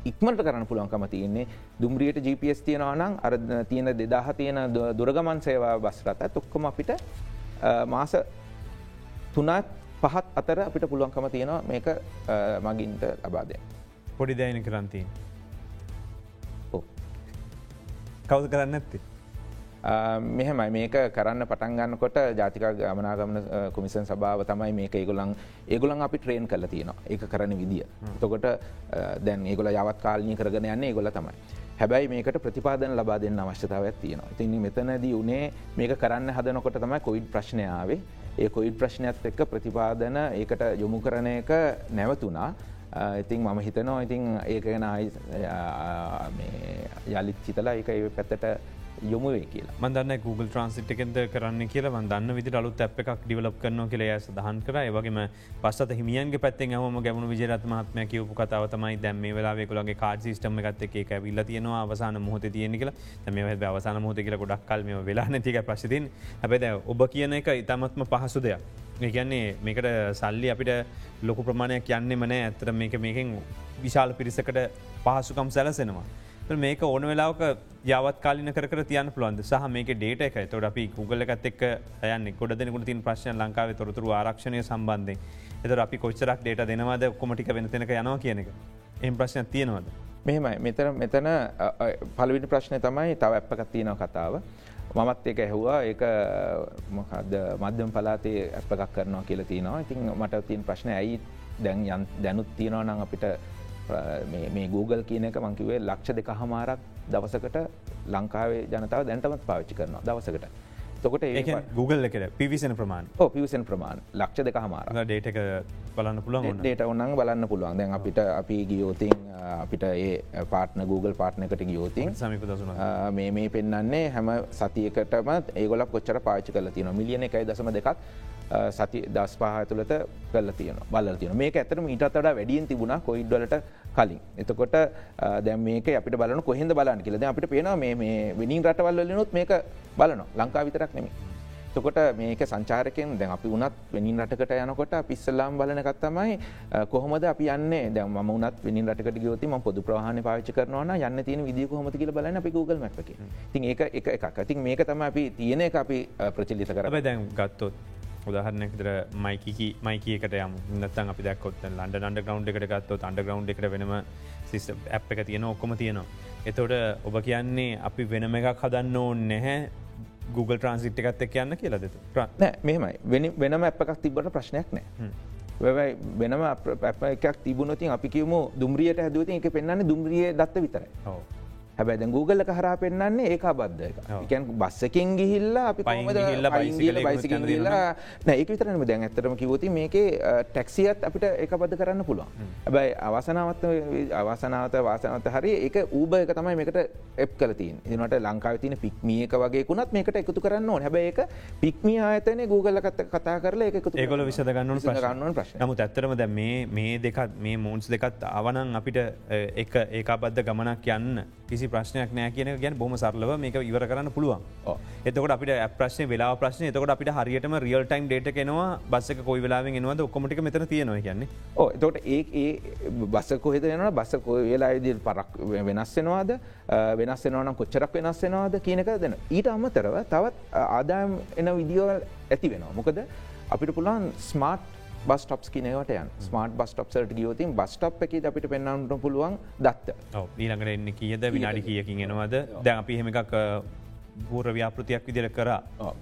S2: ඉක්මට කරන්න පුළුවන්කම තියන්නේ දුම්රියට GPS තියෙනවානම් අර තියෙන දෙදාහ තියෙන දුරගමන් සේවා බස්රත තොක්කොම අපිට මාස තුනත් පහත් අතර අපිට පුළුවන්කම තියෙනවා මේක මගින්ට ලබාදය.
S1: පොඩි දෑන කරන්තිී. කවද කරන්න ඇත්තේ.
S2: මෙහෙමයි. මේක කරන්න පටන්ගන්නකොට ජාතික ගමනාගමන කොමිසන් සභාව තමයි මේක ඒගොලන් ඒගොලන් අපි ට්‍රේන් කල තියෙනවා. ඒ කරන විදිිය. තොකොට දැන් ඒගොල යවත් කාලනී කරගෙන යන්නේ ගොල තමයි. හැබැයි මේකට ප්‍රතිපාදන ලබා දෙන්න අවශ්‍යතාවක් තියෙනවා. ඉතින් මෙතනදී උනේ මේක කරන්න හදනකොට තමයි කොයිඩ් ප්‍රශ්නයාවේ ඒ කොයිඩ් ප්‍රශ්නයත් එක්ක ප්‍රතිපාදන ඒකට යොමු කරන එක නැවතුනා ඉතින් මම හිතනවා ඉතින් ඒක ගැන යළිත් චිතලා එක පැත්තට යොමුවේ කියලා.
S1: මදන්න Google ට්‍රන්සිට් එකෙද කරන්න කියලා. දන්න විදි අලුත් ඇ් එකක් ඩිවලප් කරන කියල ය සදහන් කර. වගේම පස්සත හිමියන්ගේ පැත්තෙන් හම ගැමුණු විජරත් මහත්මය කියවපු කතාව තමයි දැම් මේ වෙලාවෙකුලගේ කාඩ සිස්ටම එකත් එක ඇවිල්ල තියෙනවා අවසාන මොහොත තියෙන කියලා. මේ අවසාන මොහොත කියලා ගොඩක් කල්ම වෙලා නැතික ප්‍රශ්තින් හැබැද ඔබ කියන එක ඉතාමත්ම පහසු දෙයක්. කියන්නේ මේකට සල්ලි අපිට ලොකු ප්‍රමාණයක් යන්නේ මනෑ ඇතර මේක මේකින් විශාල පිරිසකට පහසුකම් සැලසෙනවා. මේක ඕන වෙලාවක යවත් කාලින කර තියන පුළන්ද සහ මේක ඩේට එක තොට අපි Google එකත් එක් යන්න ගොඩ දෙනකුට තින් ප්‍රශ්න ලංකාව තොරතුර ආරක්ෂණය සම්බන්ධය එත අපි කොච්චරක් ඩේට දෙනවාද? කොමටික වෙනතෙනක යනවා කියන එක. එම් ප්‍රශ්න තියෙනවද.
S2: මෙහෙමයි. මෙතන මෙතන පලවිට ප්‍රශ්නය තමයි තව ඇප්පකත් තියෙනව කතාව. මමත් එක ඇහවා. ඒක මොකද මධ්‍යම පලාතේ ඇප එකක් කරනවා කියල තියෙනවා. ඉතින් මට තින් ප්‍රශ්නය ඇයි දැන් දැනුත් තියෙනවා නම් අපිට මේ Google කියන එක මංකිවේ ලක්ෂ දෙක හමාරක් දවසකට ලංකාවේ ජනතාව දැන්ටමත් පාවිච්චි කරනවා දවසකට. තොකට
S1: ඒ Google එකට පිවිසන ප්‍රමාණ
S2: පිවිසන් ප්‍රමාණ ලක්ෂ දෙක හමාර
S1: ඩේට බලන්න පුළුවන්
S2: ඩේට ඔන්නන් බලන්න පුළුවන්. දැන් අපිට අපි ගියෝතින් අපිට ඒ පාටන Google පාට්නකට ගියෝතින්
S1: සමිපදසුන
S2: මේ මේ පෙන්න්නේ හැම සතියකටම ඒගොල කොච්චර පාචි කල තින මිලියන එකයි දසම දෙකක් සති දස් පහ තුළට කල තියන බල තියන මේක ඇතර මීටත් වඩා වැඩියෙන් තිබුණ කොයිඩ්වලට කලින්. එතකොට දැ මේක අපිට බලන කොහෙද බලන්න කියලද අපිට පේන මේ වෙනින් රටවල්ල නොත් මේක බලන ලංකා විතරක් නෙමේ තකොට මේක සංචාරකයෙන් දැන් අපි උනත් වෙනින් රටකට යනකොට පිස්සල්ලාම් බලනකත් තමයි කොහොමද අපි යන්නේ? දැ ම උනත් වෙනි රටකට ගයෝති ම පොදු ප්‍රහණ පාච කරනවන යන්න තියෙන විදි කොහොම කියල බලන්න අපි Google මැප්ක තින් ඒක එක එකක්. තින් මේක තම අපි තියෙන එක අපි ප්‍රචලිත කර
S1: දැන් ගත්තොත් උදාහරනකතර මයිකි මයිකකට යම නත්තන් අපි දක්කොත් ලන්ඩ අන්ඩ ගවන්් එකට ගත්තොත් අන්ඩ ගවන්් එකට වෙනම සිස්ට ඇ් එක තියෙන ඔක්කොම තියෙනවා. එතොට ඔබ කියන්නේ අපි වෙනම එකක් හදන්න ඕන්න නැහැ Google ට්‍රන්සිට් එකත් එක් කියන්න කියලා දෙතු
S2: මෙමයි වෙනම ඇප්පකක් තිබට ප්‍රශ්නයක් නෑ. වැවයි වෙනම අප එකක් තිබුණොතින් අපි කියමු දුම්රියට හැදුවති එක පෙන්න්න දුම්රිය දත්ත විතරයි. හැබැයි Google හර පෙන්න්නේ ඒක බද්ධ එකන් බස්සකින් ගිහිල්ලා අපි පයිහිල්ල පයිගල බයිසිකින් ගිල්ලා ඒක විතරනම දැන් ඇතරම කිවති මේක ටැක්සියත් අපිට එක බද්ධ කරන්න පුළුවන්. හැබැයි අවසනාවත් අවසනාවත වාසනත හරි ඒක ඌබ එක තමයි මේකට එප් කලතින් එනට ලංකාව තින පික්මියක වගේකුණත් මේකට එකතු කරන්න ඕන. හැබැයි එක පික්මිය ආයතන Google කත කතා කරලා එක
S1: ඒකොල විසදගන්න ගන්න ප්‍රශ් නමුත් ඇත්තරම දැ මේ මේ දෙකත් මේ මෝන්ස් දෙකත් අවනන් අපිට එක ඒකාබද්ධ ගමනක් යන්න කිසි ප්‍රශ්නයක් නෑ කියන ගැන බොම සරලව මේක ඉවර කරන්න පුළුවන්. එතකට අපිට ප්‍රශ්න වෙලා ප්‍රශ්න. එතකට අපිට හරියටම රියල් ටයිම් ඩේට කෙනවා බස්සක කොයි වෙලාවෙන් එනවද ඔක්කොමටික මෙතන තියෙනවා කියන්නේ.
S2: එතකට ඒ ඒ බස්ස කොහෙද යනවා බස්ස කො වෙලායිද පරක් වෙනස් වෙනවාද? වෙනස් වෙනවනම් කොච්චරක් වෙනස් වෙනවාද කියනක දෙන. ඊට අමතරව තවත් ආදායම් එන විදිියවල් ඇති වෙනවා. මොකද අපිට පුළන් ස්මාර්ට් බස්ටප්ස් කියනවට යන් ස්මාර්ට බස්ටප්සට ගියෝතින් බස්ටප් එක අපිට පෙන්න්නට පුළුවන් දත්ත.
S1: ඊළඟට එන්න කියද? විනාඩි කියකින් එනවද? දැ අපි හෙම එකක් පූර ව්‍යාපෘතියක් විදිර කරා.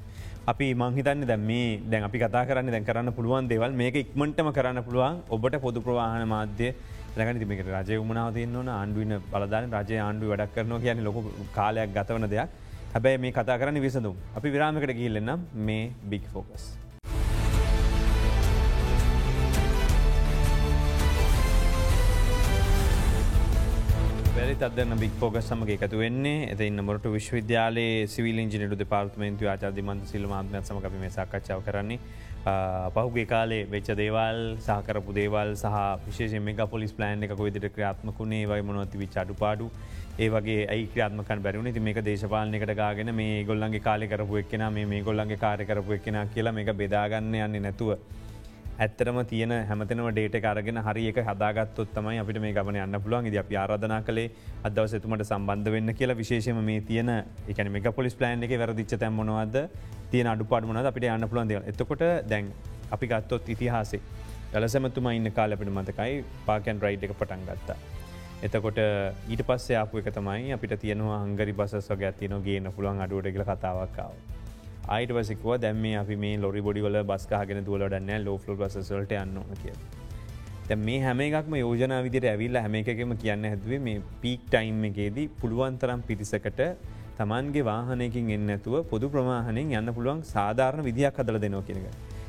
S1: අපි මංහිතන්න දැ මේ දැන් අපි කතා කරන්න දැන් කරන්න පුළුවන් දෙවල්. මේක ඉක්මටම කරන්න පුළුවන්. ඔබට පොදු ප්‍රවාහන මාධ්‍ය ලැගන තිමක රජය උමනාව තියන්නවන ආණ්ඩුවන බලදාන රජය ආණ්ඩුව වැඩක් කරනවා කියන ලොක කාලයක් ගතවන දෙයක්. හැබැයි මේ කතා කරන්න විසඳම්. අපි විරාමකට ගිල්ලන්නම් මේ බික් ෆෝකස්. වැරි අදන්න බික් පෝග සමගේ එකතු වෙන්නේ. ඇත ඉන්න මොට විශ්වවිද්‍යාලයේ සිවිල් ඉජිනට දෙපාර්තමේන්තු ආචාධිමන්ත සිල්මාත්මත් සමක මේ සාකච්ඡාව කරන්නේ. පහුගේ කාලේ වෙච්ච දේවල් සහකරපු දේවල් සහ විශේෂ මේක පොලිස් ප්ලෑන් එක කොයිදිට ක්‍රාත්මකුණේ වයි මොනොති විචාඩු පාඩු ඒවගේ ඇයි ක්‍රාත්මකන් බැරුණ ති මේක දේශපාලනකට ගාගෙන මේ ගොල්ලන්ගේ කාලෙ කරපු එක්කෙන මේ ගොල්ලන්ගේ කාරය කරපු එක්කෙන කියලා මේක බෙදාගන්න යන්නේ නැතුව. ඇත්තරම තියන හැමතනව ඩේට කරගෙන හරික හදාගත්තොත් තමයි අපිට මේ ගමන යන්න පුළුවන්. ද අපි ආරධනා කළේ අදවස එතුමට සම්බන්ධ වෙන්න කියලා. විශේෂම මේ තියන එකන මේ පොලිස් ප්ලෑන් එක වැරදිච්ච තැම්මනවද තියෙන අඩු පාඩමන අපිට යන්න පුළුවන් දෙ එතකොට දැන් අපි ගත්තොත් ඉතිහාසේ. දලසැමතුම ඉන්න කාලපිට මතකයි පාකැන් රයිට් එක පටන් ගත්තා. එතකොට ඊට පස්සේ ආපු එක තමයි අපිට තියෙනවා අංගරි බසස් වගේ ඇතින ගේන පුළුවන් අඩුවට කියල කතාවක්කාව. අයිට වසිකුව දැම අපි මේ ලොරි බොඩිවල බස්කාගෙන දුවලටන්න ලෝෆල බසසල්ට යන්න කිය. තැ මේ හැම එකක්ම යෝජන විදිට ඇවිල්ල හැම එකම කියන්න හැදුවේ මේ පීක් ටයිම් එකේදී පුළුවන්තරම් පිරිසකට තමන්ගේ වාහනයකින් එන්නඇතුව පොදු ප්‍රමාහණයෙන් යන්න පුළුවන් සාධාරණ විදියක් හදල දෙනවා කියෙනක.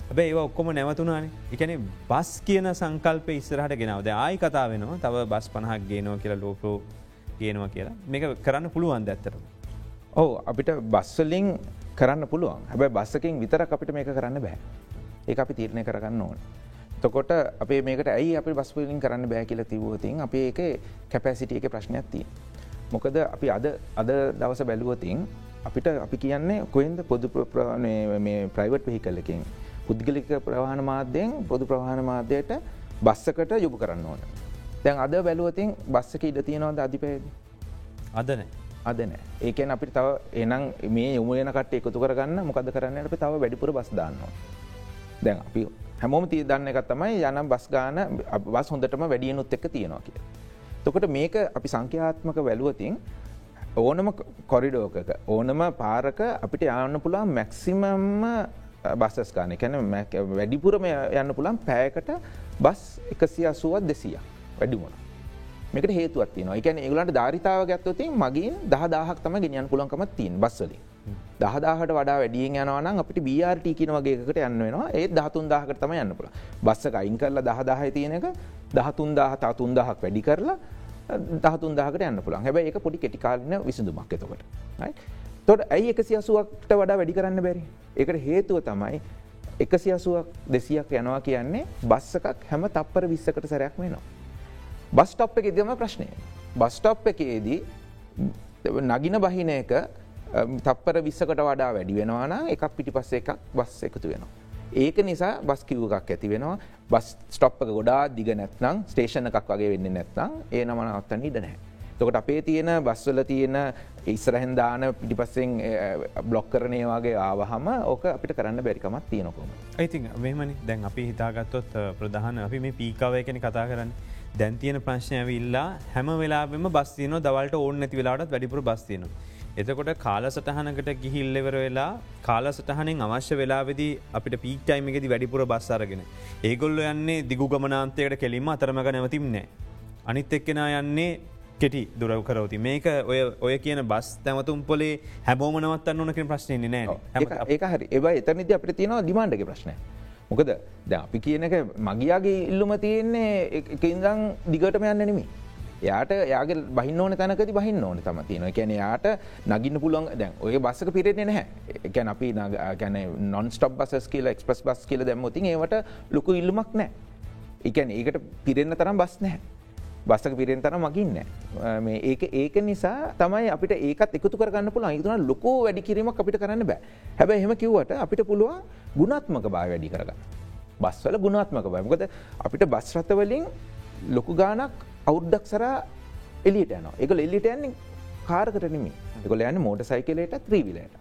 S1: හැබැ ඒ ඔක්කොම නැවතුනානේ එකන බස් කියන සංකල්ප ඉස්සරහට ගෙනවද ආයි කතා වෙනවා තව බස් පණහක් ගේනවා කියලා ලෝපෝ කියනවා කියලා මේක කරන්න පුළුවන් ඇත්තට.
S2: ඔව අපිට බස්වලින් කරන්න පුළුවන් හැබැ බස්සකින් විතර අපිට මේක කරන්න බෑ ඒ අපි තීරණය කරගන්න ඕන. තොකොට අපේ මේකට ඇයි අපි බස්පලින් කරන්න බෑ කියල තිවූතින් අප ඒක කැපැසිටිය එක ප්‍රශ්නයක් තිය. මොකද අපි අද අද දවස බැලුවතින් අපිට අපි කියන්නේ කොයින්ද පොදු ප්‍රයිවට් පිහිකල්ලකින් පුද්ගලික ප්‍රවාහන මාධ්‍යයෙන් පොදු ප්‍රවාහන මාධ්‍යයට බස්සකට යොබු කරන්න ඕන. දැන් අද බැලුවතින් බස්සක ඉඩ තියෙනවද අධිපයද.
S1: අදනෑ.
S2: අද නෑ. ඒකෙන් අපිට තව එනම් මේ යොමයනකට එකතු කරගන්න මොකද කරන්න? අපි තව වැඩිපුර බස්දාන්නවා. දැන් අපි හැමෝම තිය දන්න එකත් තමයි යනම් බස් ගාන බස් හොඳටම වැඩියනුත් එක්ක තියෙනවා කිය. තොකට මේක අපි සංඛ්‍යාත්මක වැලුවතින් ඕනම කොරිඩෝකක ඕනම පාරක අපිට යන්න පුළා මැක්සිමම්ම බස්සස් ගාන. කැන වැඩිපුරම යන්න පුළන් පෑකට බස් එකසිය අසුවත් දෙසිය. වැඩිමුණ මේක හේතුවත් තියන එකන ඒගලට ධරිතාව ගත්තතින් මගින් දහදාහක් තම ගෙනියන් පුළන්කම තින් බස්සලින්. දහදාහට වඩා වැඩියෙන් යනවන අපිට බRට කියන වගේකට යන්න වෙනවා. ඒ දහතුන් දාහකට තම යන්න පුළ බස්සක අයින් කරලා දහදාහ තියෙනක දහතුන් දාහ තතුන් දහක් වැඩි කරලා දහතුන් දාහකට යන්න පුළන් හැබ එක පොඩි කෙටිකාලන විසඳුමක් එතකට. තොට ඇයි එක සියසුවක්ට වඩා වැඩි කරන්න බැරි? එකට හේතුව තමයි එකසි අසුවක් දෙසියක් යනවා කියන්නේ බස්ස එකක් හැම තප්පර විස්සකට සැරයක් වෙනවා. බස්ටප් එක ඉදම ප්‍රශ්නය. බස්ටප් එකේදී නගින බහින එක තප්පර විස්සකට වඩා වැඩි වෙනවාන එකක් පිටි පස්ස එකක් බස් එකතු වෙනවා. ඒක නිසා බස් කිව් එකක් ඇති වෙනවා බස් ස්ටොප්ක ගොඩා දිග නැත්නම් ස්ටේෂන එකක් වගේ වෙන්න නැත්නම් ඒ නමන අත්තන්න ඉඩ නැහැ. තොකට අපේ තියෙන බස්වල තියෙන ඉස්සරහෙන් දාන පිටිපස්සෙන් බ්ලොක් කරනය වගේ ආවහම ඕක අපිට කරන්න බැරිකමත් තියෙනකොම.
S1: ඉතින් මෙමනි දැන් අපි හිතාගත්තොත් ප්‍රධාන අපි මේ පීකාවය කෙන කතා කරන්න දැන්තියන ප්‍රශ්නය ඇවිල්ලා හැම වෙලාම බස්තියන දවල්ට ඕන්න නැති වෙලාට වැඩිපුර බස්තියනවා. එතකොට කාලසටහනකට ගිහිල්ලෙවර වෙලා කාලසටහනෙන් අවශ්‍ය වෙලාවෙදි අපිට පීක්ටයිමකෙති වැඩිපුර බස්සාරගෙන. ඒගොල්ල යන්නේ දිගු ගමනාන්තයකට කෙලින්ම අතරමග නැවතිම්නෑ. අනිත් එක්කෙන යන්නේ කෙටි දුරව කරවති මේක ඔය ඔය කියන බස් තැමතුම් පොලේ හැබෝමනවත්තන්න ඕනකින් ප්‍රශ්නයන්නේ නෑ
S2: ඒ හරි ඒබ එතනිද අපට තියෙනවා දිමාන්ඩක ප්‍රශ්නය. මොකද ද අපි කියනක මගියාගේ ඉල්ලුම තියෙන්නේ එකඉදං දිගටම යන්න නෙමේ. යාට යාගේ බහින්න ඕන තැනකති බහින්න ඕන තම තියෙන කැන යාට නගින්න පුළොන් දැන් ඔය බස්සක පිරෙන්නේ නැහැ. එකැන අපි ගැන නොන් ස්ටප් බස් කියල එක්ස්පස් බස් කියල දැම්මතින් ඒවට ලොකු ඉල්ලුමක් නෑ එකැන ඒකට පිරෙන්න්න තරම් බස් නැහැ. බස්සක පිරෙන් තර මගින්න ඒක ඒක නිසා තමයි අපිට ඒකත් එකතු කරන්න පුළ ඉතුන ලොකෝ වැඩි කිරීමක් අපිට කරන්න බෑ. හැබ එහෙම කිව්වට අපිට පුළුවන් ගුණාත්මක බා වැඩි කරගන්න. බස්වල ගුණාත්මක බයමකද අපිට බස්රතවලින් ලොකු ගානක් අවුද්දක් සරා එලියට යන එක එල්ලිට යන්නේ කාරකට නිමි එකකොල යන්න මෝට සයිකලට ත්‍රීවිලට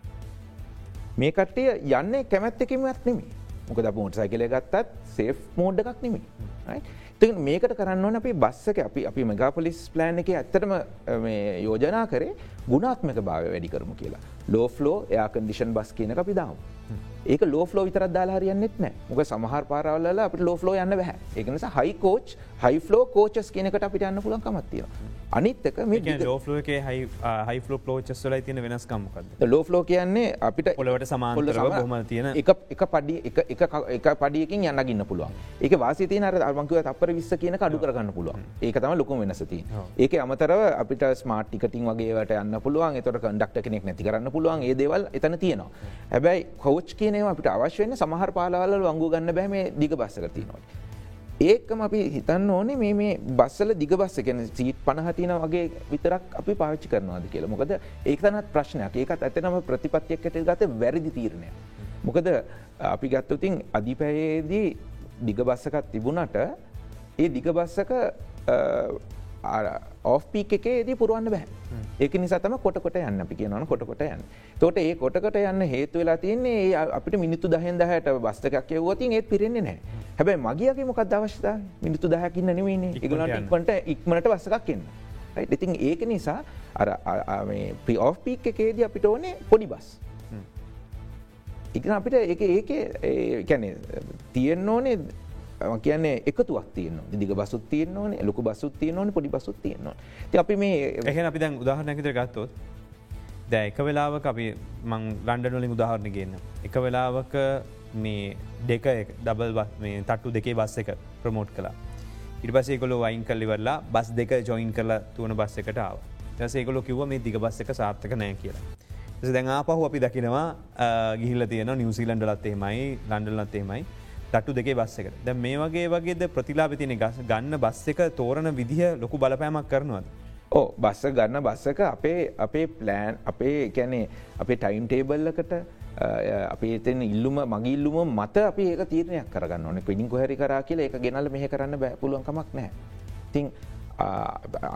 S2: මේ කට්ටිය යන්නේ කැමැත්තකිමත් නෙමි මොකද මෝට සයිකලය ගත්තත් සේෆ් මෝඩ් එකක් නෙමි ති මේකට කරන්න ඕන අපි බස්සක අපි අපි මගාපොලිස් ප්ලෑන් එක ඇත්තටම යෝජනා කරේ ගුණාත්මක භාව වැඩි කරමු කියලා. ලෝෆ්ලෝ එයා කන්ඩිෂන් බස් කියන අපි දාව ඒක ලෝෆ්ලෝ විතරත් දාලා හරියන්නෙත් නෑ. මොක සමහර පාරවල අපට ලෝෆ්ලෝ යන්න බැහ. ඒකනිසා හයිකෝච් හයිෆලෝ කෝචස් කියනකට අපිට යන්න පුලන් කමත්තිය අනිත්තක මේ
S1: එක හයිෆලෝ ලෝචස් වල තියන වෙනස්කම්මකද
S2: ලෝෆලෝ කියන්නේ අපිට
S1: පොලවට සමාන්ල හම තියෙන
S2: එක පඩි එක පඩියකින් යන්නගන්න පුළුවන්. ඒක වාසිතය අර අර්මංකව තපර විස්ස කියන අඩු කරගන්න පුළුවන්. ඒක තම ලොකුම වෙනසති ඒක අමතරව අපිට ස්මාර්ටිකටින් වගේට යන්න පුළුවන්. එතොට කන්ඩක්ට කෙනෙක් නැති කරන්න පුළුවන්. ඒ දේවල් එතන තියෙනවා. හැබැයි කෝච් කියනව අපිට අවශ්‍යවෙන සමහර පාලාවල වංගු ගන්න බෑ මේ දිග බස්සකති නොයි. ඒකම අපි හිතන්න ඕනේ මේ මේ බස්සල දිග බස්ස ගැන සීට් පණහතින වගේ විතරක් අපි පාවිච්චි කරනවාද කියලා මොකද ඒක තනත් ප්‍රශ්නයක් ඒකත් ඇතනම ප්‍රතිපත්තියක්කට ගත වැරදි තීරණය. මොකද අපි ගත්තතින් අධිපයේදී දිග බස්සකත් තිබුණට ඒ දිග බස්සක ඕපීක එකේදී පුරුවන්න බෑ. ඒක නිසාතම කොටකොට යන්න අපි කියනවන කොටකොට යන්න. තොට ඒ කොටකට යන්න හේතු වෙලා තියන්නේ අපිට මිනිත්තු දහෙන් දහයට බස්තකක් යවතින් ඒත් පිරෙන්නේ නෑ හැබැයි මගේගේ මොකක් අවශ්‍යතා? මිනිත්තු දහකින්න නෙවන්නේ ඉගලට ඉක්මට වස්සකක් කියන්න ඉතින් ඒක නිසා අර ප්‍රිෝපීක් එකේදී අපිට ඕනේ පොඩි බස්. ඉතින් අපිට එක ඒක කැනෙ තියෙන්න්න ඕනේ කියන්නේ එකතුවක් තියන දිග බසුත් තියන ඕන ලොක බසුත් තියන ඕන පොඩි බසුත් තියනවා ති අපි මේ
S1: එහ අපි දැන් උදාහරනැකිතර ගත්තොත් දැ එක වෙලාවක අපි මං ලන්ඩනොලින් උදාහරණ ගන්න. එක වෙලාවක මේ දෙක ඩබල් මේ තට්ටු දෙකේ බස් එක ප්‍රමෝට් කලා ඉරිපසේකොලො වයින් කල්ලිවරලා බස් දෙක ජොයින් කරලා තුවන බස් එකට ආව. සේකොලො කිව මේ දිග බස් එක සාර්ථක නෑ කියලා. දැන් ආපහු අපි දකිනවා ගිහිල්ල තියෙන නිවසිීලන්ඩලත්තේමයි ලන්ඩල්ලත්තේමයි තට්ටු දෙකේ බස් එකට. ද මේ වගේ වගේද ප්‍රතිලාපතින ගන්න බස් එක තෝරණ විදිහ ලොකු බලපෑමක් කරනවද.
S2: ඕ බස්ස ගන්න බස්සක අපේ අපේ ප්ලෑන් අපේ කැනේ අපේ ටයිම් ටේබල්ලකට අපේ එතෙන් ඉල්ලුම මගිල්ලුම මත අපි ඒක තීරණයක් කරගන්න ඕන. පිඩින් කොහැරි කරා කියලා එක ගෙනල මෙහ කරන්න බැපුලුවන්කමක් නෑ තිං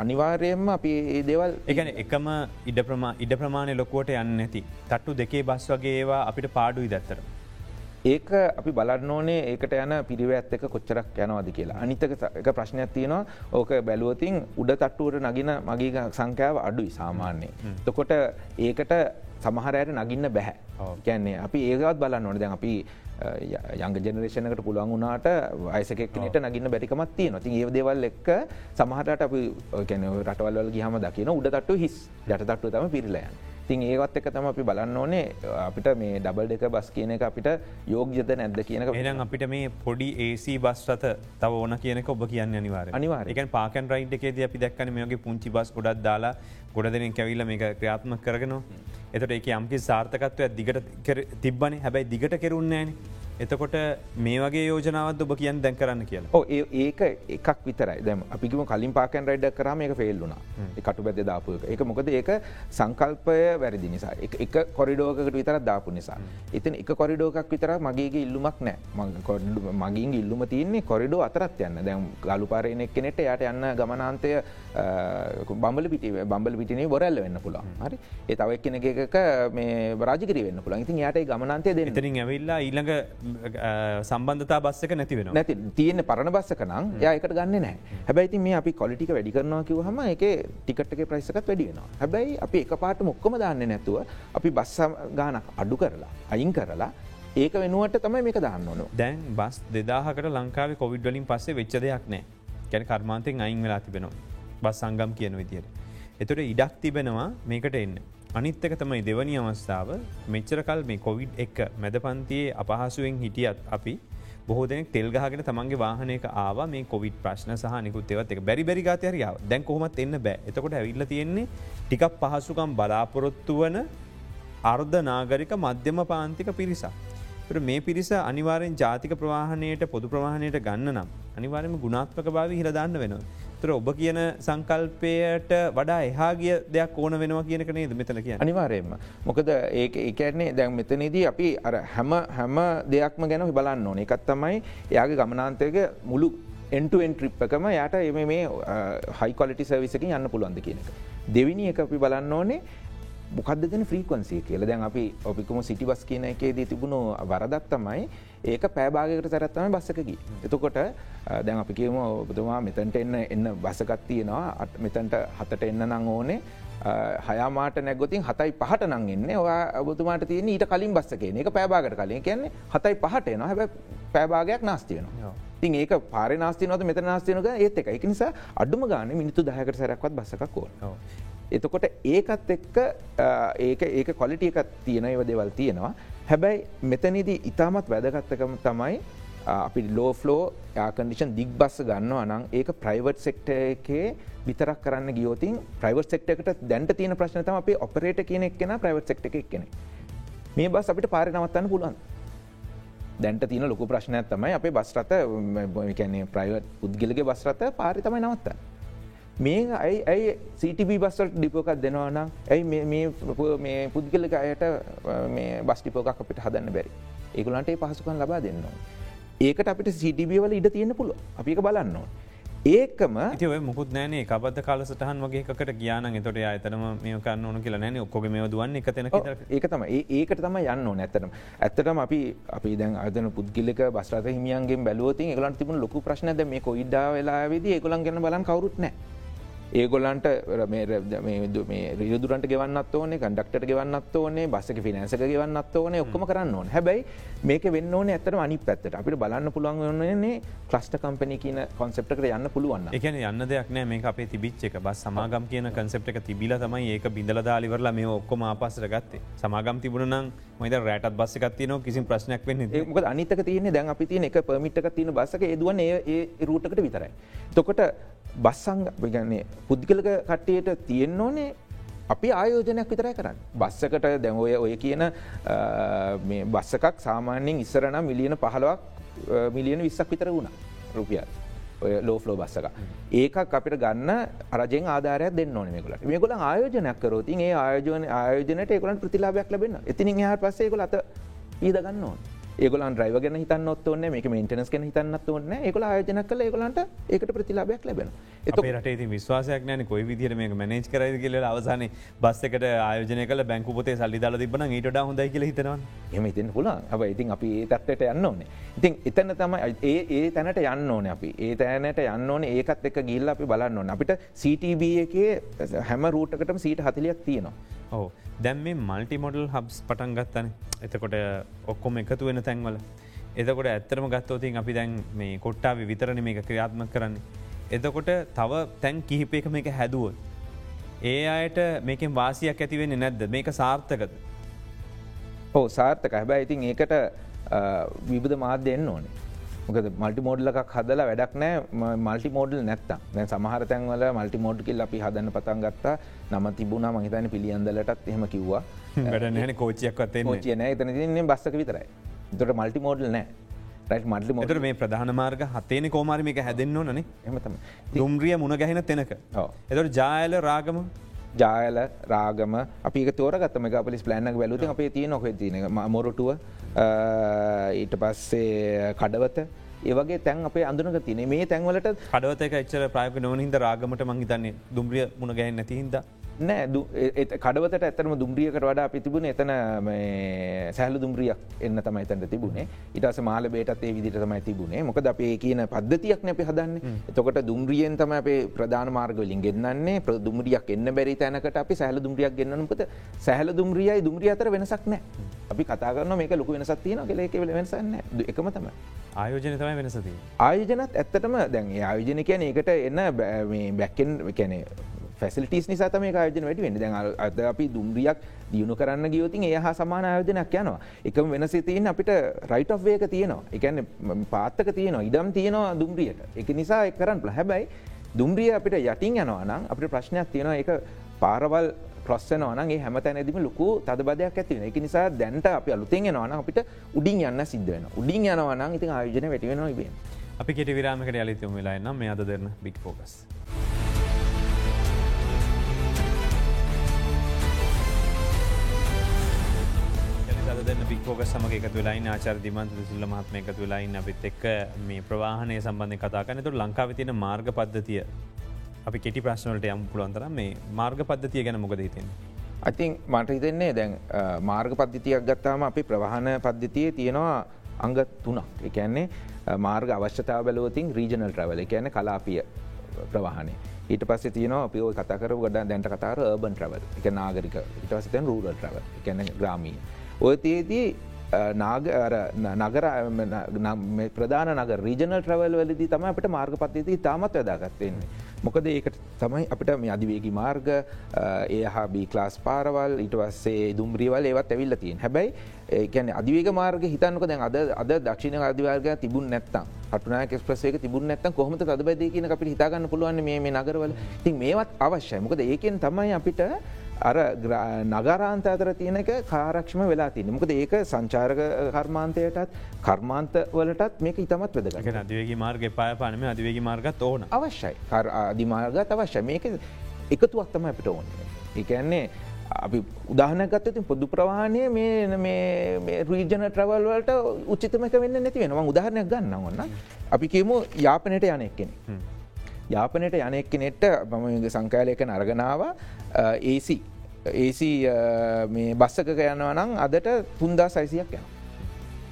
S2: අනිවාර්යයෙන්ම අපි ඒ දේවල්
S1: එකන එකම ඉඩ ප්‍රමා ඉඩ ප්‍රමාණය ලොකුවට යන්න ඇති තට්ටු දෙකේ බස් වගේ ඒවා අපිට පාඩුයි දැත්තර.
S2: ඒක අපි බලන්න ඕනේ ඒකට යන පිරිවඇත් එක කොච්චරක් යනවාද කියලා. අනිතක එක ප්‍රශ්නයක් තියෙනවා. ඕක බැලුවතින් උඩ තට්ටුවට නගින මගේ සංඛ්‍යාව අඩුයි සාමාන්‍යය. තොකොට ඒකට සමහරයට නගින්න බැහැ. කියන්නේ අපි ඒකත් බලන්න ඕන. දැන් අපි යංග ජනරේෂනකට පුළුවන් වුණට අයිසකෙක්නට නගින්න බැරිකමත් තිය නොති ඒ දේවල් එක්ක සමහට අපි රටවල් ගහම දකින උඩ තට්ටු හිස්. ජට තට්ටු තම පිරිලයන්. තින් ඒවත් එක තම අපි බලන්න ඕනේ. අපිට මේ ඩබල් දෙක බස් කියන එක අපිට යෝග්‍යත නැද්ද කියනක
S1: එනම් අපිට මේ පොඩි ඒසි බස් රත තව ඕන කියනක ඔබ කියන්න අනිවාර
S2: අනිවාර
S1: එක පාකන් රයිඩ් එකේද අපි දක්කන මේගේ පුංචි බස් ගොඩක් දාලා ගොඩ දෙනෙන් කැවිල්ල මේ ක්‍රියාත්ම කරගෙන එතට එක යම්කි සාර්ථකත්වය දිගට තිබ්බන. හැබැයි දිගට කෙරුන්නේන එතකොට මේ වගේ යෝජනාවත් ඔබ කියන්න දැන් කරන්න කියලා?
S2: ඕ ඒක එකක් විතරයි. දැම අපිම කලින් පාකන් රයිඩ කරම එක ෆෙල්ලුන කටු බැද දාපුක එක. මොකද ඒක සංකල්පය වැරදි නිසා. එක කොරිඩෝකට විතර දාපු නිසා. ඉතින් එක කොරිඩෝකක් විතර මගේගේ ඉල්ලුමක් නෑ මගින් ඉල්ලුම තියන්නේ කොරිඩෝ අතරත් යන්න. දැම් ගලු පාරයනෙක් කෙනෙට යට යන්න ගමනාන්තය බම්බල පිටි බම්බල පිටිනේ බොරල්ල වෙන්න පුළා හරි? ඒ තවක් කෙනෙ එකක මේ රාජිකර වෙන්න පුළන් ඉතින් යට ගමනාන්තය දෙන්න.
S1: ඉතින් ඇවිල්ලා ඊළඟ සම්බන්ධතා බස්සක නැති වෙන
S2: නැති තියෙන පරණ බස්සක නම් යකට ගන්න නෑ හැබැයි මේ අපි කොලිටික වැඩි කරනවා කිව හම එක ටිකට්ක ප්‍රයිසකත් වැඩි වෙනවා. හැබැයි අපි එක පාට මොක්කම දාන්න නැතුව අපි බස්ස ගානක් අඩු කරලා අයින් කරලා ඒක වෙනුවට තමයි මේක දාන්න ඕන.
S1: දැන් බස් දෙදාහකට ලංකාව කොවිඩ් වලින් පස්සේ වෙච්ච දෙයක් නෑ. ගැන කර්මාන්තයෙන් අයින් වෙලා තිබෙනවා. බස් සංගම් කියන විදියට. එතොට ඉඩක් තිබෙනවා මේකට එන්න. අනිත්තක තමයි දෙවනි අවස්ථාව. මෙච්චරකල් මේ කොවිඩ් එක් මැද පන්තියේ අපහසුවෙන් හිටියත් අපි බොහෝදෙනෙක් තෙල්ගහගෙන තමන්ගේ වාහනයක ආව. මේ කොවිඩ් ප්‍රශ්න සහ නිකුත්තේවත් එක. බැරි බැරි ගාතයරියාව දැන් කොහොමත් එන්න බෑ. එතකොට ඇවිල්ල තියෙන්නේ ටිකක් පහසුකම් බලාපොරොත්තු වන අර්ධ නාගරික මධ්‍යම පාන්තික පිරිසා. මේ පිරිස අනිවාරෙන් ජාතික ප්‍රවාහණයට පොදු ප්‍රවාහණයට ගන්න නම් අනිවාරම ගුණාත්මක භාව හිරදාන්න වෙනවා. තර ඔබ කියන සංකල්පයට වඩා එහාගිය දෙයක් ඕන වෙනවා කියනක නේද මෙතන කිය
S2: අනිවාරයෙන්ම මොකද ඒක ඒකන්නේ දැන් මෙතනදී අපි අර හැම හැම දෙයක්ම ගැන බලන්න ඕන. එකත් තමයි එයාගේ ගමනාන්තයක මුළු එන්ටුවෙන් ට්‍රිප්කම යට එම මේ හයිකොලිටි සර්විසකින් යන්න පුළුවන්ද කියන එක. දෙවිනි එක අපි බලන්න ඕනේ මොකක්ද දෙන ෆ්‍රීකන්සිය කියල? දැන් අපි ඔපිකුම සිටි බස් කියන එකේදී තිබුණු වරදත් තමයි ඒක පෑභාගකට සැරත්තම බස්සකකි. එතකොට දැන් අපි කියම ඔබතුමා මෙතැන්ට එන්න එන්න බසකත් තියෙනවා. මෙතැන්ට හතට එන්න නං ඕනේ. හයාමාට නැගොතින් හතයි පහට නං එන්න. ඔයා ඔබතුමාට තියෙන ඊට කලින් බස්සකේ එක පෑභාගට කලින්. කියන්නේ හතයි පහට එන හැබ පෑභාගයක් නාස්තියනවා. තින් ඒක පාර නාස්තිනවත මෙත නාස්තියනක ඒත් එක එක නිසා අඩුම ගාන මිනිතු දහකට සැරක්වත් බසකක් ඕ. එතකොට ඒකත් එක්ක ඒක ඒක කොලිටිය එකත් තියෙන ඒව දෙවල් තියෙනවා. හැබැයි මෙතනිදී ඉතාමත් වැදගත්තකම තමයි අපි ලෝෆලෝ ආකඩිෂන් දික් බස්ස ගන්න අනං ඒක ප්‍රයිවට් සෙක්ට එකේ විතරක් කරන්න ගියෝතින් ප්‍රයිවට් සෙක්ට එකට දැන්ට තියෙන ප්‍රශ්නතම අපේ ඔපරේට කියන එක්ෙන ප්‍රයිවට් සෙක්ට එක කෙනෙ මේ බස් අපිට පාර නවත්තන්න පුළුවන්. දැන්ට තින ලොකු ප්‍රශ්නයක් තමයි අපේ බස්රත කැන්නේ ප්‍රයිවට් පුද්ගලගේ බස්රත පාරි තමයි නවත්තන්න. මේ ඇයි ඇයි සිටිබ බස්වලට ඩිපෝකක් දෙනවානම් ඇයි මේ පුද්ගලක අයට මේ බස් ටිපෝකක් අපිට හදන්න බැරි? ඒකුලන්ට පහසුකන් ලබා දෙන්නවා. ඒකට අපිට සිටිබිය වල ඉඩ තියෙන පුළුව අපික බලන්නවා. ඒකම
S1: මුකුත් නෑනේ කබද කාලසටහන් වගේ එකට ගියාන තොට අතනම මේ කන්න ඕන කියලා නෑන ඔක්කොග මේ දුවන්න එක තැන
S2: ඒක තම ඒකට තම යන්න ඕන ඇත්තටම. අපි අපි දැන් අදන පුද්ගිලක බස්රත හිමියන්ගේ බැලුවති එකලන් තිබුණ ලොකු ප්‍රශ්නද මේ කොයිඩ්ඩා වෙලා වෙද ඒකොලන් ගැන බලන් කවරුත් නෑ ඒගොල්ලන්ට රිදුරට ගෙවන්නත් ඕන කඩක්ට ගෙවන්නත් ඕනේ බස්සක ෆිනන්සක ගෙවන්නත් ඕන ඔක්කම කරන්න ඕන. හැබයි මේක වෙන්න ඕන ඇතර අනි පැත්තට. අපිට බලන්න පුළුවන් වන්නේ ක්ලස්ට කම්පනි කියන කොන්සෙප්ට යන්න පුළුවන්
S1: එක යන්න දෙයක් නෑ. මේ අපේ තිබිච්ච එක. බස් සමාගම් කියන කන්සෙප්ට එක තිබිල තමයි ඒක බිඳල දාලිවරලා මේ ඔක්කොම ආපසර ගත්තේ. සමාගම් තිබුණනම් මයිද රෑටත් බස්සකත්තියන කිසි ප්‍රශ්නයක් වෙන්න
S2: ඒමක අනිතක තියන දැන් අපි තියන එක පමිට්ක තියන බසක ඒදුවන ඒ රූටකට විතරයි. තොකොට බස්සංග ගන්නේ පුද්ගලක කට්ටියට තියෙන්න ඕනේ අපි ආයෝජනයක් විතරයි කරන්න. බස්සකට දැමෝය ඔය කියන බස්සකක් සාමාන්‍යෙන් ඉස්සරනම් මිලියන පහලවක් මිලියන විස්සක් විතර වුණ රුපියල්. ඔය ලෝෆලෝ බස්සක. ඒකක් අපිට ගන්න අරජෙන් ආධාරයක් දෙන්න ඕන මේකලට මේකල ආයෝජනයක් කරෝතින් ඒ ආයෝජන ආයෝජනයට ඒකලන් ප්‍රතිලාභයක් ලබෙන එතිනින් හට පස්සේ කොල අත ඊද ගන්න ඒගොලන් ්‍රයිව ගැන හිතන්න ඔත්තවන්න මේක මේන්ටනස් ගැන හිතන්නත් ඔන්න ඒකොල ආයෝජන කල ඒගොලන්ට ඒකට ප්‍රතිලාබයක් ලැබෙන
S1: එතට විශවාසයක් නෑන කොයි විදිර මේ මනේජ් කරයි කියල. අවසාන බස්සකට ආයෝජන කල බැංකු පොතේ සල්ලි දල තිබන ඊට හොඳයි කියල හිතනවා
S2: එම ඉතින් පුල අප ඉතින් අපි ඒ තත්වට යන්න ඕනේ. ඉතින් එතන්න තමයි ඒ ඒ තැනට යන්න ඕන අපි. ඒ තෑනට යන්න ඕන. ඒකත් එක ගිල්ල අපි බලන්න ඕන. අපිට CTB එකේ හැම රූටකටම සීට හතිලියක් තියෙනවා.
S1: ඕ දැම් මේ මල්ටි මොඩල් හබ්ස් පටන් ගත්තන එතකොට ඔක්කොම එකතු වෙන තැන්වල එතකොට ඇත්තරම ගත්තෝතින් අපි දැන් මේ කොට්ටාව විතරණ මේක ක්‍රියාත්ම කරන්නේ. එතකොට තව තැන් කිහිපයක මේක හැදුවොත්. ඒ අයට මේකෙන් වාසියක් ඇතිවෙන්න නැද්ද මේක සාර්ථකද.
S2: ඕ සාර්ථක හැබැයි ඉතින් ඒකට විබධ මාධ්‍යයෙන් ඕනේ මොකද මල්ටි මෝඩ්ලක් හදලා වැඩක් නෑ මල්ටි මෝඩල් නැත්ත දැ සමහර තැන්වල මල්ටි මෝඩ්කිල් අපි හදන්න පතන් ගත්තා. නම තිබුණා මහිතන පිළියන්දලටත් එහෙම කිව්වා.
S1: වැඩ නැන කෝචියක් වත්තේ
S2: චියන එතන තින්නේ බස්සක විතරයි. දොට මල්ටි මෝඩල් නෑ මටලි
S1: එතට මේ ප්‍රධාන මාර්ග හතේන කෝමාරමික හැදෙන්න්න නනේ
S2: එමතම
S1: දුම්රිය මුණ ගැහෙන තැනක. එතට ජායල රාගම
S2: ජායල රාගම. අපි තෝරගත්තම පලිස් ප්ලෑන්නක් වැලුති අපේ තිය නොහ තින මොරටුව ඊට පස්සේ කඩවත. ඒවගේ තැන් අපේ අඳුනක තින මේ තැන්වලට
S1: කඩවතක එච්චර ප්‍රයක නොවහින්ද රාගමට මංහිතන්නේ දුම්රිය මුණ ගැහෙන් නැතිහින්ද
S2: නෑ කඩවත ඇතම දුම්රියකට වඩා පිතිබුණ එතන සැහලු දුම්රියක් එන්න තමයි තැට තිබුණේ. ඉටස මාල බේටත් ඒ විදිට තමයි තිබුණේ. මොකද අපේ කියන පද්ධතියක් නැපි හදන්න. එතකොට දුම්රියෙන් තම අපේ ප්‍රධාන මාර්ගවලින් ගෙන්න්නේ ප්‍ර දුම්රියක් එන්න බැරි තැනකට අපි සැහල දුම්රියක් ගෙන්න්නනපත සැහල දුම්රියයි දුම්රිය අතර වෙනසක් නෑ. අපි කතාරන මේක ලොක වෙනසත් තියන කෙලෙක වෙනසන්න එකම තම
S1: ආයෝජන තමයි වෙනසති
S2: ආයෝජනත් ඇත්තටම දැන් ආයෝජන කියන එකට එන්න බැක්කෙන් කැනෙ ෆැසිලිටස් නිසා තම ආයෝජන වැඩි වෙන්න. දැන් අද අපි දුම්රියක් දියුණු කරන්න ගියෝතින් ඒ හා සමාන ආයෝජනයක් යනවා. එකම වෙනස තියන් අපිට රයිට of වේක තියනවා. එකන්න පාත්තක තියනවා. ඉඩම් තියෙනවා දුම්රියට. එක නිසා එක් කරන්න හැබැයි දුම්රිය අපිට යටින් යනවා නම් අපිට ප්‍රශ්නයක් තියෙනවා. එක පාරවල් ප්‍රස්සනවනගේ හැම තැනැදිම ලොකු තද බදයක් ඇතිවෙන එක නිසා දැන්ට අපි අලුතෙන් යනවන අපිට උඩින් යන්න සිද්ධවෙන උඩින් යනවනම් ඉතින් ආයෝජන වැටිවෙනවා ඉබේ
S1: අපි කෙට විරාමකට යලිතම වෙලා නම් මේ අද දෙන්න බික් ෆෝකස්. දෙන්න පික්කෝක සමග එකතු වෙලායි ආචර දිමන්ත සිල්ල මහත්ම එකතු වෙලායින්න අපිත් එක් මේ ප්‍රවාහනය සම්බන්ධය කතාකන තුර ලංකාව තියන මාර්ග පද්ධතිය අපි කෙටි ප්‍රශ්නවලට යම් පුළුවන්තර මේ මාර්ග පද්ධතිය ගැන මොකද හිතෙන.
S2: අතින් මට හිතෙන්නේ දැන් මාර්ග පද්ධතියක් ගත්තාම අපි ප්‍රවාහන පද්ධතිය තියෙනවා අංග තුනක්. එකන්නේ මාර්ග අවශ්‍යතාව බලවතින් රීජනල් ට්‍රවල එකන කලාපිය ප්‍රවාහනේ ඊට පස්සේ තියන අපි කතකර ගොඩ දැන්ට කතාර බන් ට්‍රවල් එක නාගරික. ඉටවසිතන් රූරල් ට්‍රවල් එකැන ග්‍රාමී ඔයතියේදී නාග නගර ප්‍රධාන නග රීජනල් ට්‍රවල් වලදී තම අපට මාර්ග පත්තිති තාමත් වැදාගත්තෙන්නේ. මොකද ඒකට තමයි අපිට මේ අධිවේගි මාර්ග ඒ හා බී ක්ලාස් පාරවල් ඉටවස්සේ දුම්රියවල් ඒවත් ඇවිල්ල තියෙන් හැබැයි ඒකැන අධිවේග මාර්ග හිතන්නක දැන් අද අද දක්ෂිණ අධිවාර්ග තිබුණ නැත්තම් පටුනා කෙස්ප්‍රසේක තිබුණ නැත්තම් කොහොමද අද බැද කියන අපිට හිතාගන්න පුළුවන් මේ නගරවල. තින් මේවත් අවශ්‍යයි. මොකද ඒකෙන් තමයි අපිට අර නගරාන්ත අතර තියනක කාරක්ෂම වෙලා තින මොකද ඒක සංචාරක කර්මාන්තයටත් කර්මාන්ත වලටත් මේක ඉතමත් වෙදග
S1: අධවගේ මාර්ග පාය පනම අධවගේ මාර්ගත් ඕන.
S2: අවශ්‍යයි. අධිමාර්ගත් අවශ්‍ය මේක එකතුවත්තම අපිට ඕන. එකන්නේ අපි උදාහනගත්තතින් පොදු ප්‍රවාණය මේ රීජන ට්‍රවල් වලට උච්චිතමක වෙන්න නැති වෙනවා. උදාහරණයක් ගන්න ඔන්න අපි කියමු යාපනයට යනෙක් කෙනෙ. යාපනයට යනෙක් කෙනෙට්ට මම සංකාලයක නර්ගනාව ඒසි ඒසි මේ බස්සක යනවා නම් අදට තුන්දා සයිසියක් යන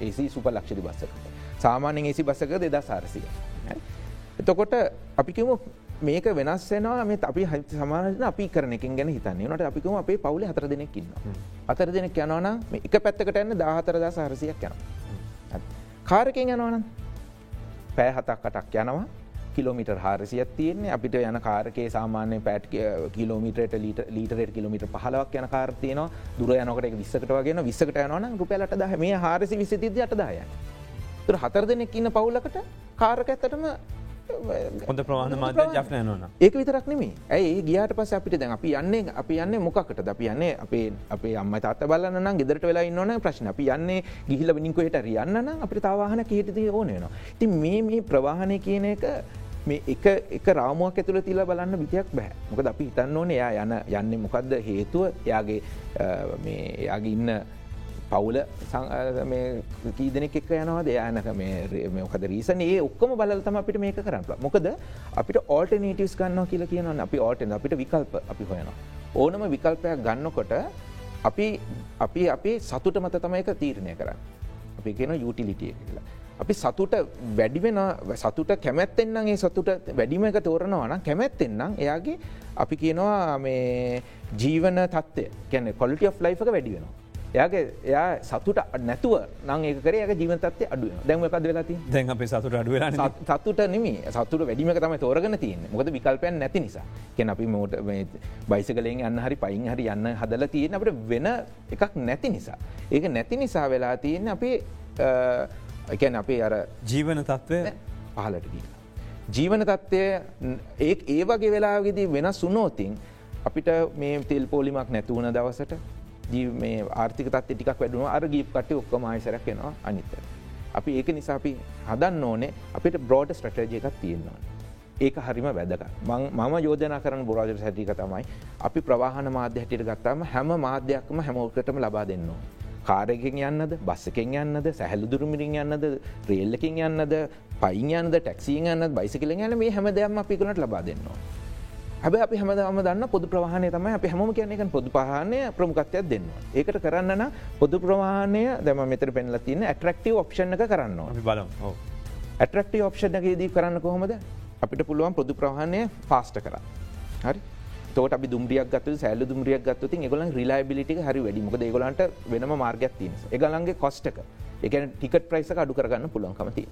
S2: ඒසි සුප ලක්ෂදි බස්සක සාමාන්‍යෙන් ඒසි බස්සක දෙදා සාරසිය එතකොට අපිකම මේක වෙනස්සෙනවා මේ අපි හ සමානන අපි කරනකින් ගැන හිතන්නේ. නට අපිකම අපේ පවුල හතර දෙනෙක්කින්න අතර දෙනෙක් යනවන එක පැත්තකට එන්න දාහතරදා සාරසියක් යන කාරකෙන් යනවන පෑ හතක් කටක් යනවා කිලෝමිට හාරසියක් තියන්නේ. අපිට යන කාරකේ සාමාන්‍ය පැට් කිලෝමිටට ලීට ලීටරට කිලමිට පහලවක් යන කාර්තියන දුර යනකට විස්සකට වගෙන විස්සකට යනන රුපැලට දහ මේ හාරසි විසිතිද අටදාය තුර හතර දෙනෙක් ඉන්න පවුලකට කාරක ඇත්තටම
S1: හොඳ ප්‍රවාණ මාධ්‍ය ජක්නයනවන
S2: ඒක විතරක් නෙමේ ඇයි? ගියාට පස අපිට දැන් අපි යන්නේ අපි යන්නේ මොකට අපි යන්නේ අපේ අපේ අම්ම තාත බලන්න ගෙදරට වෙලා ඉන්නවන ප්‍රශ්න. අපි යන්නේ ගිහිල විනිකොයට රියන්න අපිට තාවාහන කහිටද ඕනයනවා ති මේ මේ ප්‍රවාහනය කියන එක මේ එක එක රාමුවක් ඇතුළ තිල බලන්න විතියක් බෑ මොකද අපි හිතන්න ඕන එයා යන යන්නේ මොකක්ද හේතුව එයාගේ එයාගේ ඉන්න පවුල කීදනෙක් එක් යනවා දෙයානක මේකද රීසන ඒ ඔක්කම බලතම අපිට මේක කරන්න මොකද අපිට ඕල්ටනේටස් ගන්න කියල කියනවන්න අපි ඕටන අපිට විකල්ප අපි හොයනවා. ඕනම විකල්පයක් ගන්නකොට අපි අපි අපි සතුට මත තමයි එක තීරණය කරන්න. අපි කියන යුටිලිටිය කියලා. අපි සතුට වැඩිවෙන සතුට කැමැත්තෙන්න්න ඒ සතුට වැඩිම එක තෝරනවන කැමැත්තෙන්න්නම් එයාගේ අපි කියනවා මේ ජීවන තත්වය කැන කොලිට of ලයික වැඩි වෙනවා. එයාගේ එයා සතුට නැතුව නං ඒකරේ ජීවතත් අඩුව දැම එකද වෙලාති
S1: දැන් අප සතුට අඩුව
S2: සතුට නෙම සතුට වැඩිම තම තෝරගන තියන්න. මොකද විකල්පයන් නැති නිසා. කෙන අපි මෝට බයිසකලෙන් යන්න හරි පයින් හරි යන්න හදල තියෙන අපට වෙන එකක් නැති නිසා. ඒක නැති නිසා වෙලා තියෙන අපි එකැන අපේ අර
S1: ජීවන තත්ත්වය
S2: පහලට දී. ජීවන තත්ත්වය ඒ ඒ වගේ වෙලාගෙදී වෙනස් සුනෝතින් අපිට මේ තෙල් පෝලිමක් නැතුවන දවසට මේ ආර්ථික තත්ත ටිකක් වැඩුණු අර ගීප් කට ඔක්කම ආයසරක් වෙනවා අනිත්තර. අපි ඒක නිසා අපි හදන්න ඕනේ අපිට බ්‍රෝඩ ස්ට්‍රටජය එකක් තියෙන්නවා. ඒක හරිම වැදක මම යෝජන කරන බොරාජ සැටික තමයි අපි ප්‍රවාහන මාධ්‍ය හැටියට ගත්තාම හැම මාධ්‍යයක්ම හැමෝකටම ලබා දෙන්නවා. කාරයකින් යන්නද බස්සකෙන් යන්නද සැහලු දුරමිරින් යන්නද රේල්ලකින් යන්නද පයින් යන්නද ටැක්සිී යන්න බයිසිකලෙන් යන මේ හැම දෙයක්ම අපිකුණට ලබා දෙන්නවා. හැබ අපි හැමදම දන්න පොදු ප්‍රවාහණය තමයි අපි හැම කියන එක පොදු පහනය ප්‍රමුකත්වයක් දෙන්න. ඒකට කරන්න පොදු ප්‍රවාහණය දැම මෙතර පෙන්ල තියන්න ඇටරක්ටව ඔප්ෂණ කරන්න
S1: බල
S2: ඇටරක්ටව ඔප්ෂණ දී කරන්න කොහොමද? අපිට පුළුවන් පොදු ප්‍රවාහණය පාස්ට කර හරි තෝට අපි දුම්රියක් ගත්තු සැල්ල දුම්රියක් ගත්තු ගොලන් රිලයිබිලිටි හරි වැඩිමක ඒගොලන්ට වෙනම මාර්ගයක් තින එකගලන්ගේ කොස්්ටක එක ටිකට ප්‍රයිස අඩු කරගන්න පුළුවන්කමතිී.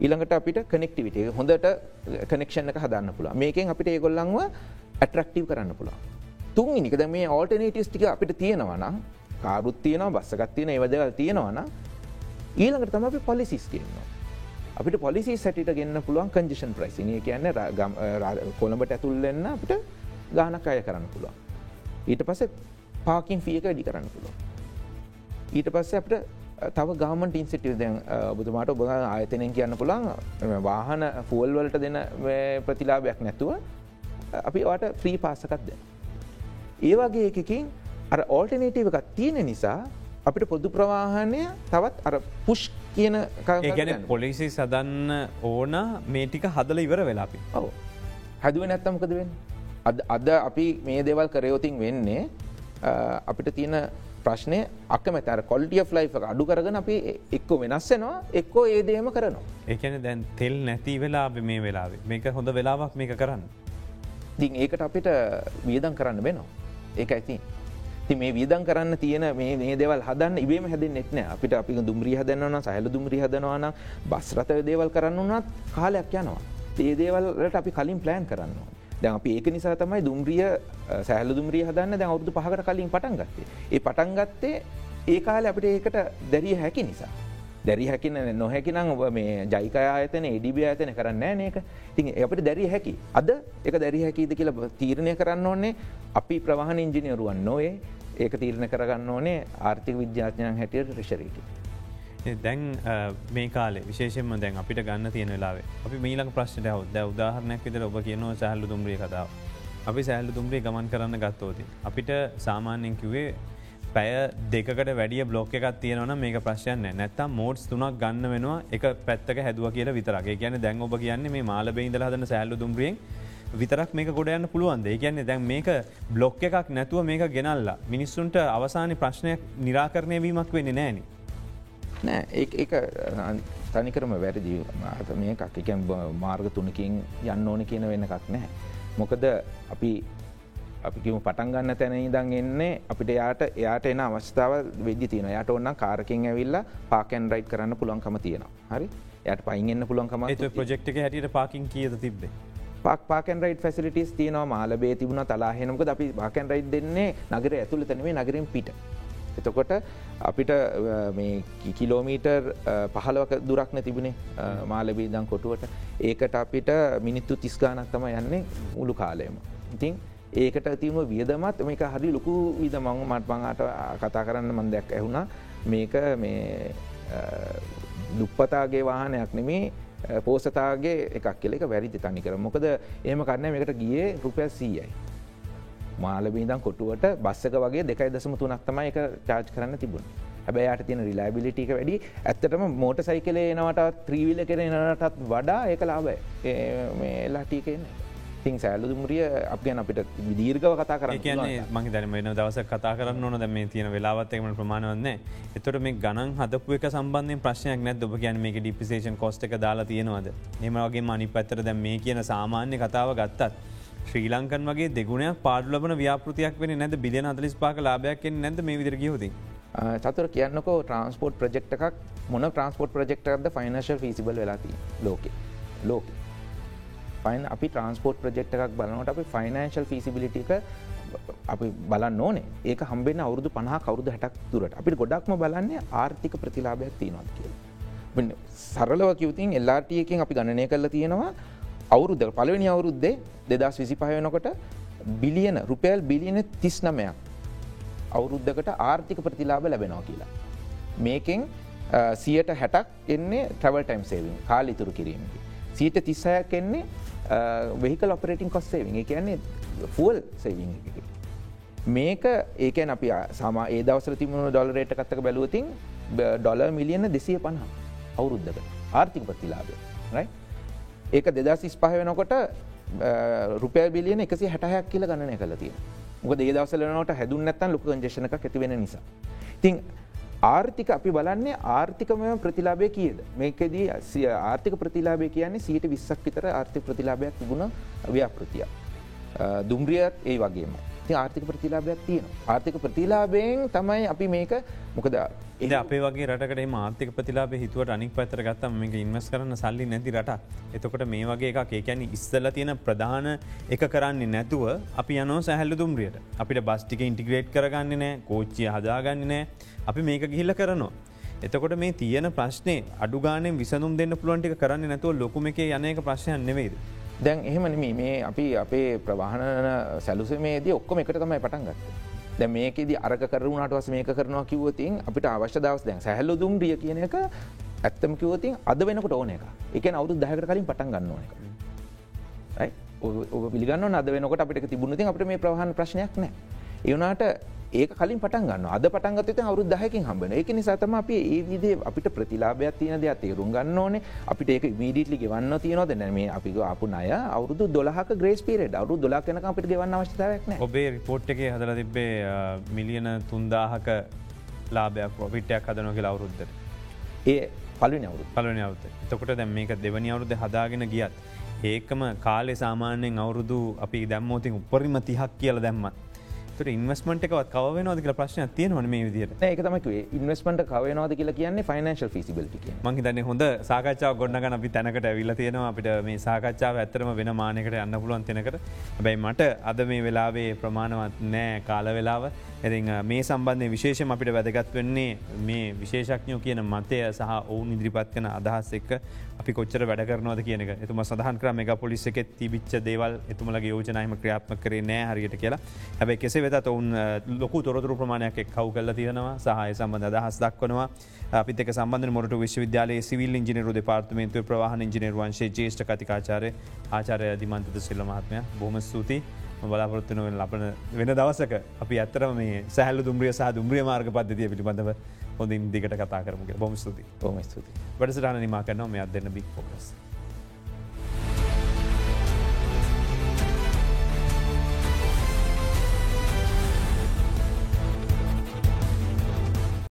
S2: ඊළඟට අපිට කනෙක්ටිවිට හොඳට කනෙක්ෂණ එක හදන්න පුළ මේකෙන් අපිට ඒගොල්ලන්ව ඇටරක්ටව කරන්න පුළා තුන් නිකද මේ ඕල්ටනේටස් ටික අපිට තියෙනවන කාරුත් තියෙනවා බස්සගත් තියෙන ඒවදවල් තියෙනවන ඊළඟට තම අපි පොලිසිස් කියන්නවා අපිට පොලිසි සැටිට ගන්න පුළුවන් කංජිෂන් ප්‍රයිසිය කියන්න කොළඹට ඇතුල්ලෙන්න අපිට ගානක් අය කරන්න පුළුවන්. ඊට පස පාකින් ෆියක ඩි කරන්න පුළුවන්. ඊට පස්සේ අපට තව ගාමට ඉන්සිටිය දැන් බුතුමාට ඔබ ආයතනයෙන් කියන්න පුළන් වාහන ෆුවල් වලට දෙන ප්‍රතිලාභයක් නැතුව අපි වට ෆ්‍රී පාසකත් දෙ. ඒ වගේ එකකින් අර ඕල්ටනේටව එකක් තියෙන නිසා අපිට පොදු ප්‍රවාහනය තවත් අර පුෂ් කියන
S1: ගැන පොලිසි සදන්න ඕන මේටික හදල ඉවර වෙලාපි
S2: ඔව. හැදුව නැත්තමකද වෙන් අද අපි මේ දෙවල් කරයෝතින් වෙන්නේ අපිට තියෙන ප්‍රශ්නය අකමැතර කොල්ටිය ෆ්ලයි් අඩු කරගෙන අපි එක්කෝ වෙනස්සෙනවා එක්කෝ ඒ දේම කරනවා.
S1: ඒකන දැන් තෙල් නැති වෙලා මේ වෙලාවේ මේක හොඳ වෙලාවක් මේක කරන්න.
S2: දිං ඒකට අපිට වියදන් කරන්න වෙනවා ඒක ඇති. ති මේ වියදන් කරන්න තියෙන මේ දේවල් හදන්න ඉබේම හැදෙන් නෙත්න අපිට අපි දුම්රී හදන්නවන සහල දුම්රී හදනවාන බස්රත දේවල් කරන්න වනත් කාලයක් යනවා. ඒ දේවල්ට අපි කලින් ප්ලෑන් කරන්නවා. දැන් අපි ඒක නිසා තමයි දුම්රිය සෑහල දුම්රිය හදන්න දැන් අවුදු පහකට කලින් පටන් ගත්තේ. ඒ පටන් ගත්තේ ඒ කාල අපිට ඒකට දැරිය හැකි නිසා. දැරි හැකින නොහැකිනම් ඔබ මේ ජයිකය ආයතන එඩිබි ආයතන කරන්න නේක තින් අපට දැරිය හැකි අද එක දැරි හැකිද කියලා තීරණය කරන්න ඕන්නේ අපි ප්‍රවාහන ඉංජිනියරුවන් නොවේ ඒක තීරණ කරගන්න ඕනේ ආර්ථික විද්‍යාඥයන් හැටියට රිෂරීටි.
S1: දැන් මේ කාලේ විශේෂෙන්ම දැන් අපිට ගන්න තියෙන වෙලාවේ අපි මීලක ප්‍රශ්නට හවද උදාහරණයක් විතර ඔබ කියනවා සැහල්ලු දුම්රිය කතාව. අපි සැහල්ලු දුම්රිය ගමන් කරන්න ගත්තෝති අපිට සාමාන්‍යෙන් කිවේ පැය දෙකට වැඩිය බ්ලොක් එකක් තියෙනවන මේක ප්‍රශ්යන්න නැත්තම් මෝඩ්ස් තුනක් ගන්න වෙනවා එක පැත්තක හැදුව කියල විතරගේ කියන දැන් ඔබ කියන්නේ මේ මාල බේදල හදන සැල්ලු දුම්රියෙන් විතරක් මේක ගොඩයන්න පුළුවන්ද? කියන්නේ දැන් මේක බ්ලොක් එකක් නැතුව මේක ගෙනල්ලා මිනිස්සුන්ට අවසානි ප්‍රශ්නයක් නිරාකරණය වීමක් වෙන්නේ නෑනේ.
S2: නෑ ඒ තනිකරම වැරදි. මේ එකක්. එකන් මාර්ග තුනකින් යන්න ඕන කියන වෙන්න එකක් නැහැ. මොකද අපි අපිකිම පටන් ගන්න තැන ඉදන් එන්නේ අපිට යාට එයාට එන අවස්ථාව වෙදදි තියෙන යට ඔන්න කාරකින් ඇවිල්ල පාකන් රයිට් කරන්න පුළන්කම තියෙනවා. හරි? යට පයින්න්න පුළන්කම
S1: ප්‍රජෙක්්ක හැටියට පාකින් කියද තිබේ
S2: පක් පාකන් රයිට ෆැසිලිටස් තියනවා. මාල බේ තිබුණ තලාහෙනක අපි පාකන් රයිට් දෙන්නේ නගර ඇතුළ තැනවේ නගරින් පිට එතකොට අපිට කිලෝමීටර් පහලවක දුරක්න තිබුණේ මාලබී දං කොටුවට. ඒකට අපිට මිනිත්තු තිස්ගානක් තම යන්නේ මුළු කාලයම. ඉතින් ඒකට තිම වියදමත් මේක හරි ලොකු විද මං මට මංට කතා කරන්න මන්දයක් ඇහුණා. මේක මේ දුප්පතාගේ වාහනයක් නෙමේ පෝසතාගේ එකක් කෙලෙක වැරිදි තනි කර මොකද ඒම කරන්න මේකට ගියේ රුපැල් සීයයි. මාලබීදම් කොටුවට බස්සක වගේ දෙකයි දසම තුනක් තමයි එක චාර්ජ් කරන්න තිබුණ. හැබැයට තියෙන රිලාබිලිටික වැඩි. ඇත්තටම මෝට සයිකලේ නවට ත්‍රීවිල කෙරෙනටත් වඩා ඒක ලාබයි මේලාටිකන්න තින් සෑල්ලු දුමරිය අප ගැන අපිට විදීර්ගව කතා කර
S1: කියන්නේ මගේ දැන වෙන දවස කතා කරන්න ඕන. දැම තියෙන වෙලාවත්යම ප්‍රමාණවන්න එතොට මේ ගණන් හදපු එක සම්බන්ධය ප්‍රශ්නයක් නැත් ඔබ ගැන මේ ඩිපිසේෂන් කොස්ට එක දාලා තියෙනවද? එමගේ මනි පැත්තර දැ මේ කියන සාමාන්‍ය කතාව ගත්තත් ශ්‍රී ලංකන් වගේ දෙගුණයක් පාඩුලබන ව්‍යාපෘතියක් වෙන නැද බිලියන අදලිස් පාක ලාභයක් නැද මේ විදිර ගියෝද.
S2: චතුර කියන්නකෝ ට්‍රන්ස්පෝට් ප්‍රජෙක්් එකක් මොන ට්‍රන්ස්පෝට් ප්‍රජෙක්්ද ෆයිනශල් ෆිසිබල් වෙලාති ලෝක? ලෝක. ෆයින් අපි ට්‍රන්ස්පෝට් ප්‍රජෙක්් එකක් බලනට අපි ෆයිනන්ශල් ෆිසිබිලිටික අපි බලන්න ඕනේ. ඒක හම්බෙන් අවුරදු පහ කවරුදු හැටක් තුරට අපි ගොඩක්ම බලන්නේ ආර්ථික ප්‍රතිලාභයක් තියෙනවත් කිය. සරලව කිවතින් එල්ලාටියකින් අපි ගණනය කරලා තියෙනවා. අවුරුද්ධ පලවෙනි අවුරුද්දේ දෙදස් විසි පහයනකොට බිලියන රුපයල් බිලියන තිස් නමයක් අවුරුද්ධකට ආර්ථික ප්‍රතිලාබ ලැබෙනවා කියලා. මේකෙන් සියට හැටක් එන්නේ ට්‍රවල් ටයිම් සේවින් කාලිතුරු කිරීමකි. සීට තිස්සයක් එන්නේ වෙහිකල් ඔපරේටින් කොස්සේවින් කියන්නේ ෆුවල් සේවිං එක. මේක ඒකැන් අපි සම ඒ දවසර තිබුණු ඩොලරේට කත්තක බැලුවතින් ඩොල මිලියන දෙසිය පණහා අවුරුද්ධක ආර්ථික ප්‍රතිලාබය රයි ඒක දෙදස් ඉස්පහ වෙනකොට රුපය බිලියන එකසි හැටහයක් කියල ගණනය කළ තිය මොක ඒ දවසලනට හැදුන් නැත්තන් ලොක ජේෂණක ඇතිවෙන නිසා. තිං ආර්ථික අපි බලන්නේ ආර්ථිකමය ප්‍රතිලාබය කියද මේකදී ආර්ථික ප්‍රතිලාබය කියන්නේ සීට විස්සක් විතර ආර්ථික ප්‍රතිලාබයක් තිබුණ ව්‍යාපෘතිය. දුම්රියත් ඒ වගේම ති ආර්ථික ප්‍රතිලාබයක් තියෙන. ආර්ථික ප්‍රතිලාබයෙන් තමයි අපි මේක මොකද
S1: එ අපේ වගේ රටකට මාර්ථික ප්‍රතිලාබ හිතුවට අනික් පතර ගත්තම මේක ඉන්වස් කරන්න සල්ලි නැති රට එතකොට මේ වගේ එකක් ඒකැන ඉස්සල තියෙන ප්‍රධාන එක කරන්නේ නැතුව අපි යනෝ සැහල්ල දුම්රියට අපිට බස්ටික ඉන්ටිග්‍රේට් කරගන්න නෑ කෝච්චිය හදාගන්න නෑ අපි මේක ගිහිල්ල කරනවා. එතකොට මේ තියෙන ප්‍රශ්නය අඩුගානෙන් විසඳම් දෙන්න පුළුවන්ටික කරන්න නැතුව ලොකුම එක යනක ප්‍රශ්යන් නෙවෙයිද.
S2: දැන් එහෙමනම මේ අපි අපේ ප්‍රවාහන සැලුසමේදී ඔක්කොම එකට තමයි පටන් ගත්ත. දැ මේකෙද අරක කරුණට වස මේක කරනවා කිවතින් අපිට අවශ්‍ය දවස් දැන් සැහල්ල දුම්රිය කියන එක ඇත්තම කිවතින් අද වෙනකට ඕන එක එක අවුදු දහකට කලින් පටන් ගන්න එක. ඔ පිළිගන්න අද වෙනකට අපිට තිබුණති අපට මේ ප්‍රහණ ප්‍රශ්නයක් නෑ. ඒවනාට ඒක කලින් පටන් ගන්න අද පටන්ගත අවරු දහකින් හම්බන එක නිසාතම අපි ඒ විදේ අපිට ප්‍රතිලාබයක් තියෙන දෙයක් තේරුම් ගන්න ඕනේ. අපිට ඒක මීඩිටලි ගවන්න තියනොද නැම අපි අපපු අය අවුදු දොලහක ග්‍රේස් පිරට අවරු දොලා කනක අපිට ගවන්න අවශ්‍යතාවක්න
S1: ඔබේ රිපෝට් එක හදල තිබේ මිලියන තුන්දාහක ලාභයක් පොපිටයක් හදනො කියලා අවුරුද්ධ
S2: ඒ පලනි අවුරු
S1: පලනි අවුත තකොට දැම් මේක දෙවනි අවුරුද හදාගෙන ගියත් ඒකම කාලෙ සාමාන්‍යයෙන් අවුරුදු අපි දැම්මෝතින් උපරිම තිහක් කියල දැම්මත් තුර ඉන්වස්මට එකවත් කවනවාද කියල ප්‍රශ්න තියෙනවන මේ විදිට
S2: ඒක තමක් ඉන්වස්මට කවනවාද කියලා කියන්නේ ෆනන්ශල් ෆිසිබිලිටි
S1: මංහි දන්න හොඳ සාකච්ඡාව ගොඩනග අපි තැනකට ඇවිල්ල තියෙනවා. අපිට මේ සාකච්ඡාව ඇත්තරම වෙන මානකට යන්න පුළුවන් තැනකට. හැබැයි මට අද මේ වෙලාවේ ප්‍රමාණවත් නෑ කාල වෙලාව. එති මේ සම්බන්ධය විශේෂම අපිට වැදගත් වෙන්නේ මේ විශේෂඥෝ කියන මතය සහ ඔවුන් ඉදිරිපත් කන අදහස් එක්ක අපි කොච්චර වැඩ කරනවද කියන එක. එතුම සඳහන් කර මේ පොලිස් එක තිබිච්ච දේවල් එතුමලගේ යෝජනයම ක්‍රියාත්ම කරේ නෑ හරියට කියලා. හැබැයි කෙසේ වෙතත් ඔවුන් ලොකු තොරතුරු ප්‍රමාණයක් කව් කල්ල තියෙනවා. සහය සම්බඳ අදහස් දක්වනවා. අපික සම්බඳ මොට විශ්වවිද්‍යාලයේ සිවිල් ඉජිනරු දෙපාර්තමේන්තු ප්‍රවාහන ඉජිනර්වංශේ ජේෂ්ඨ කතිකාචාරය ආචාරය අධිමන්තද සිල්ල මහත්මය. බොහම ස්තුතියි. බලාපොරත්තුනුවෙන් ලබන වෙන දවසක අපි ඇත්තරම මේ සැහල දුම්රිය සහ දුම්රිය මාර්ග පද්ධතිය පිළිබඳව හොඳින් දිගට කතා කරමගේ බොම ස්තුති බොම ස්තුති වැඩසටන නිමා කරනවා. මේ අදන්න බික් පොකස්.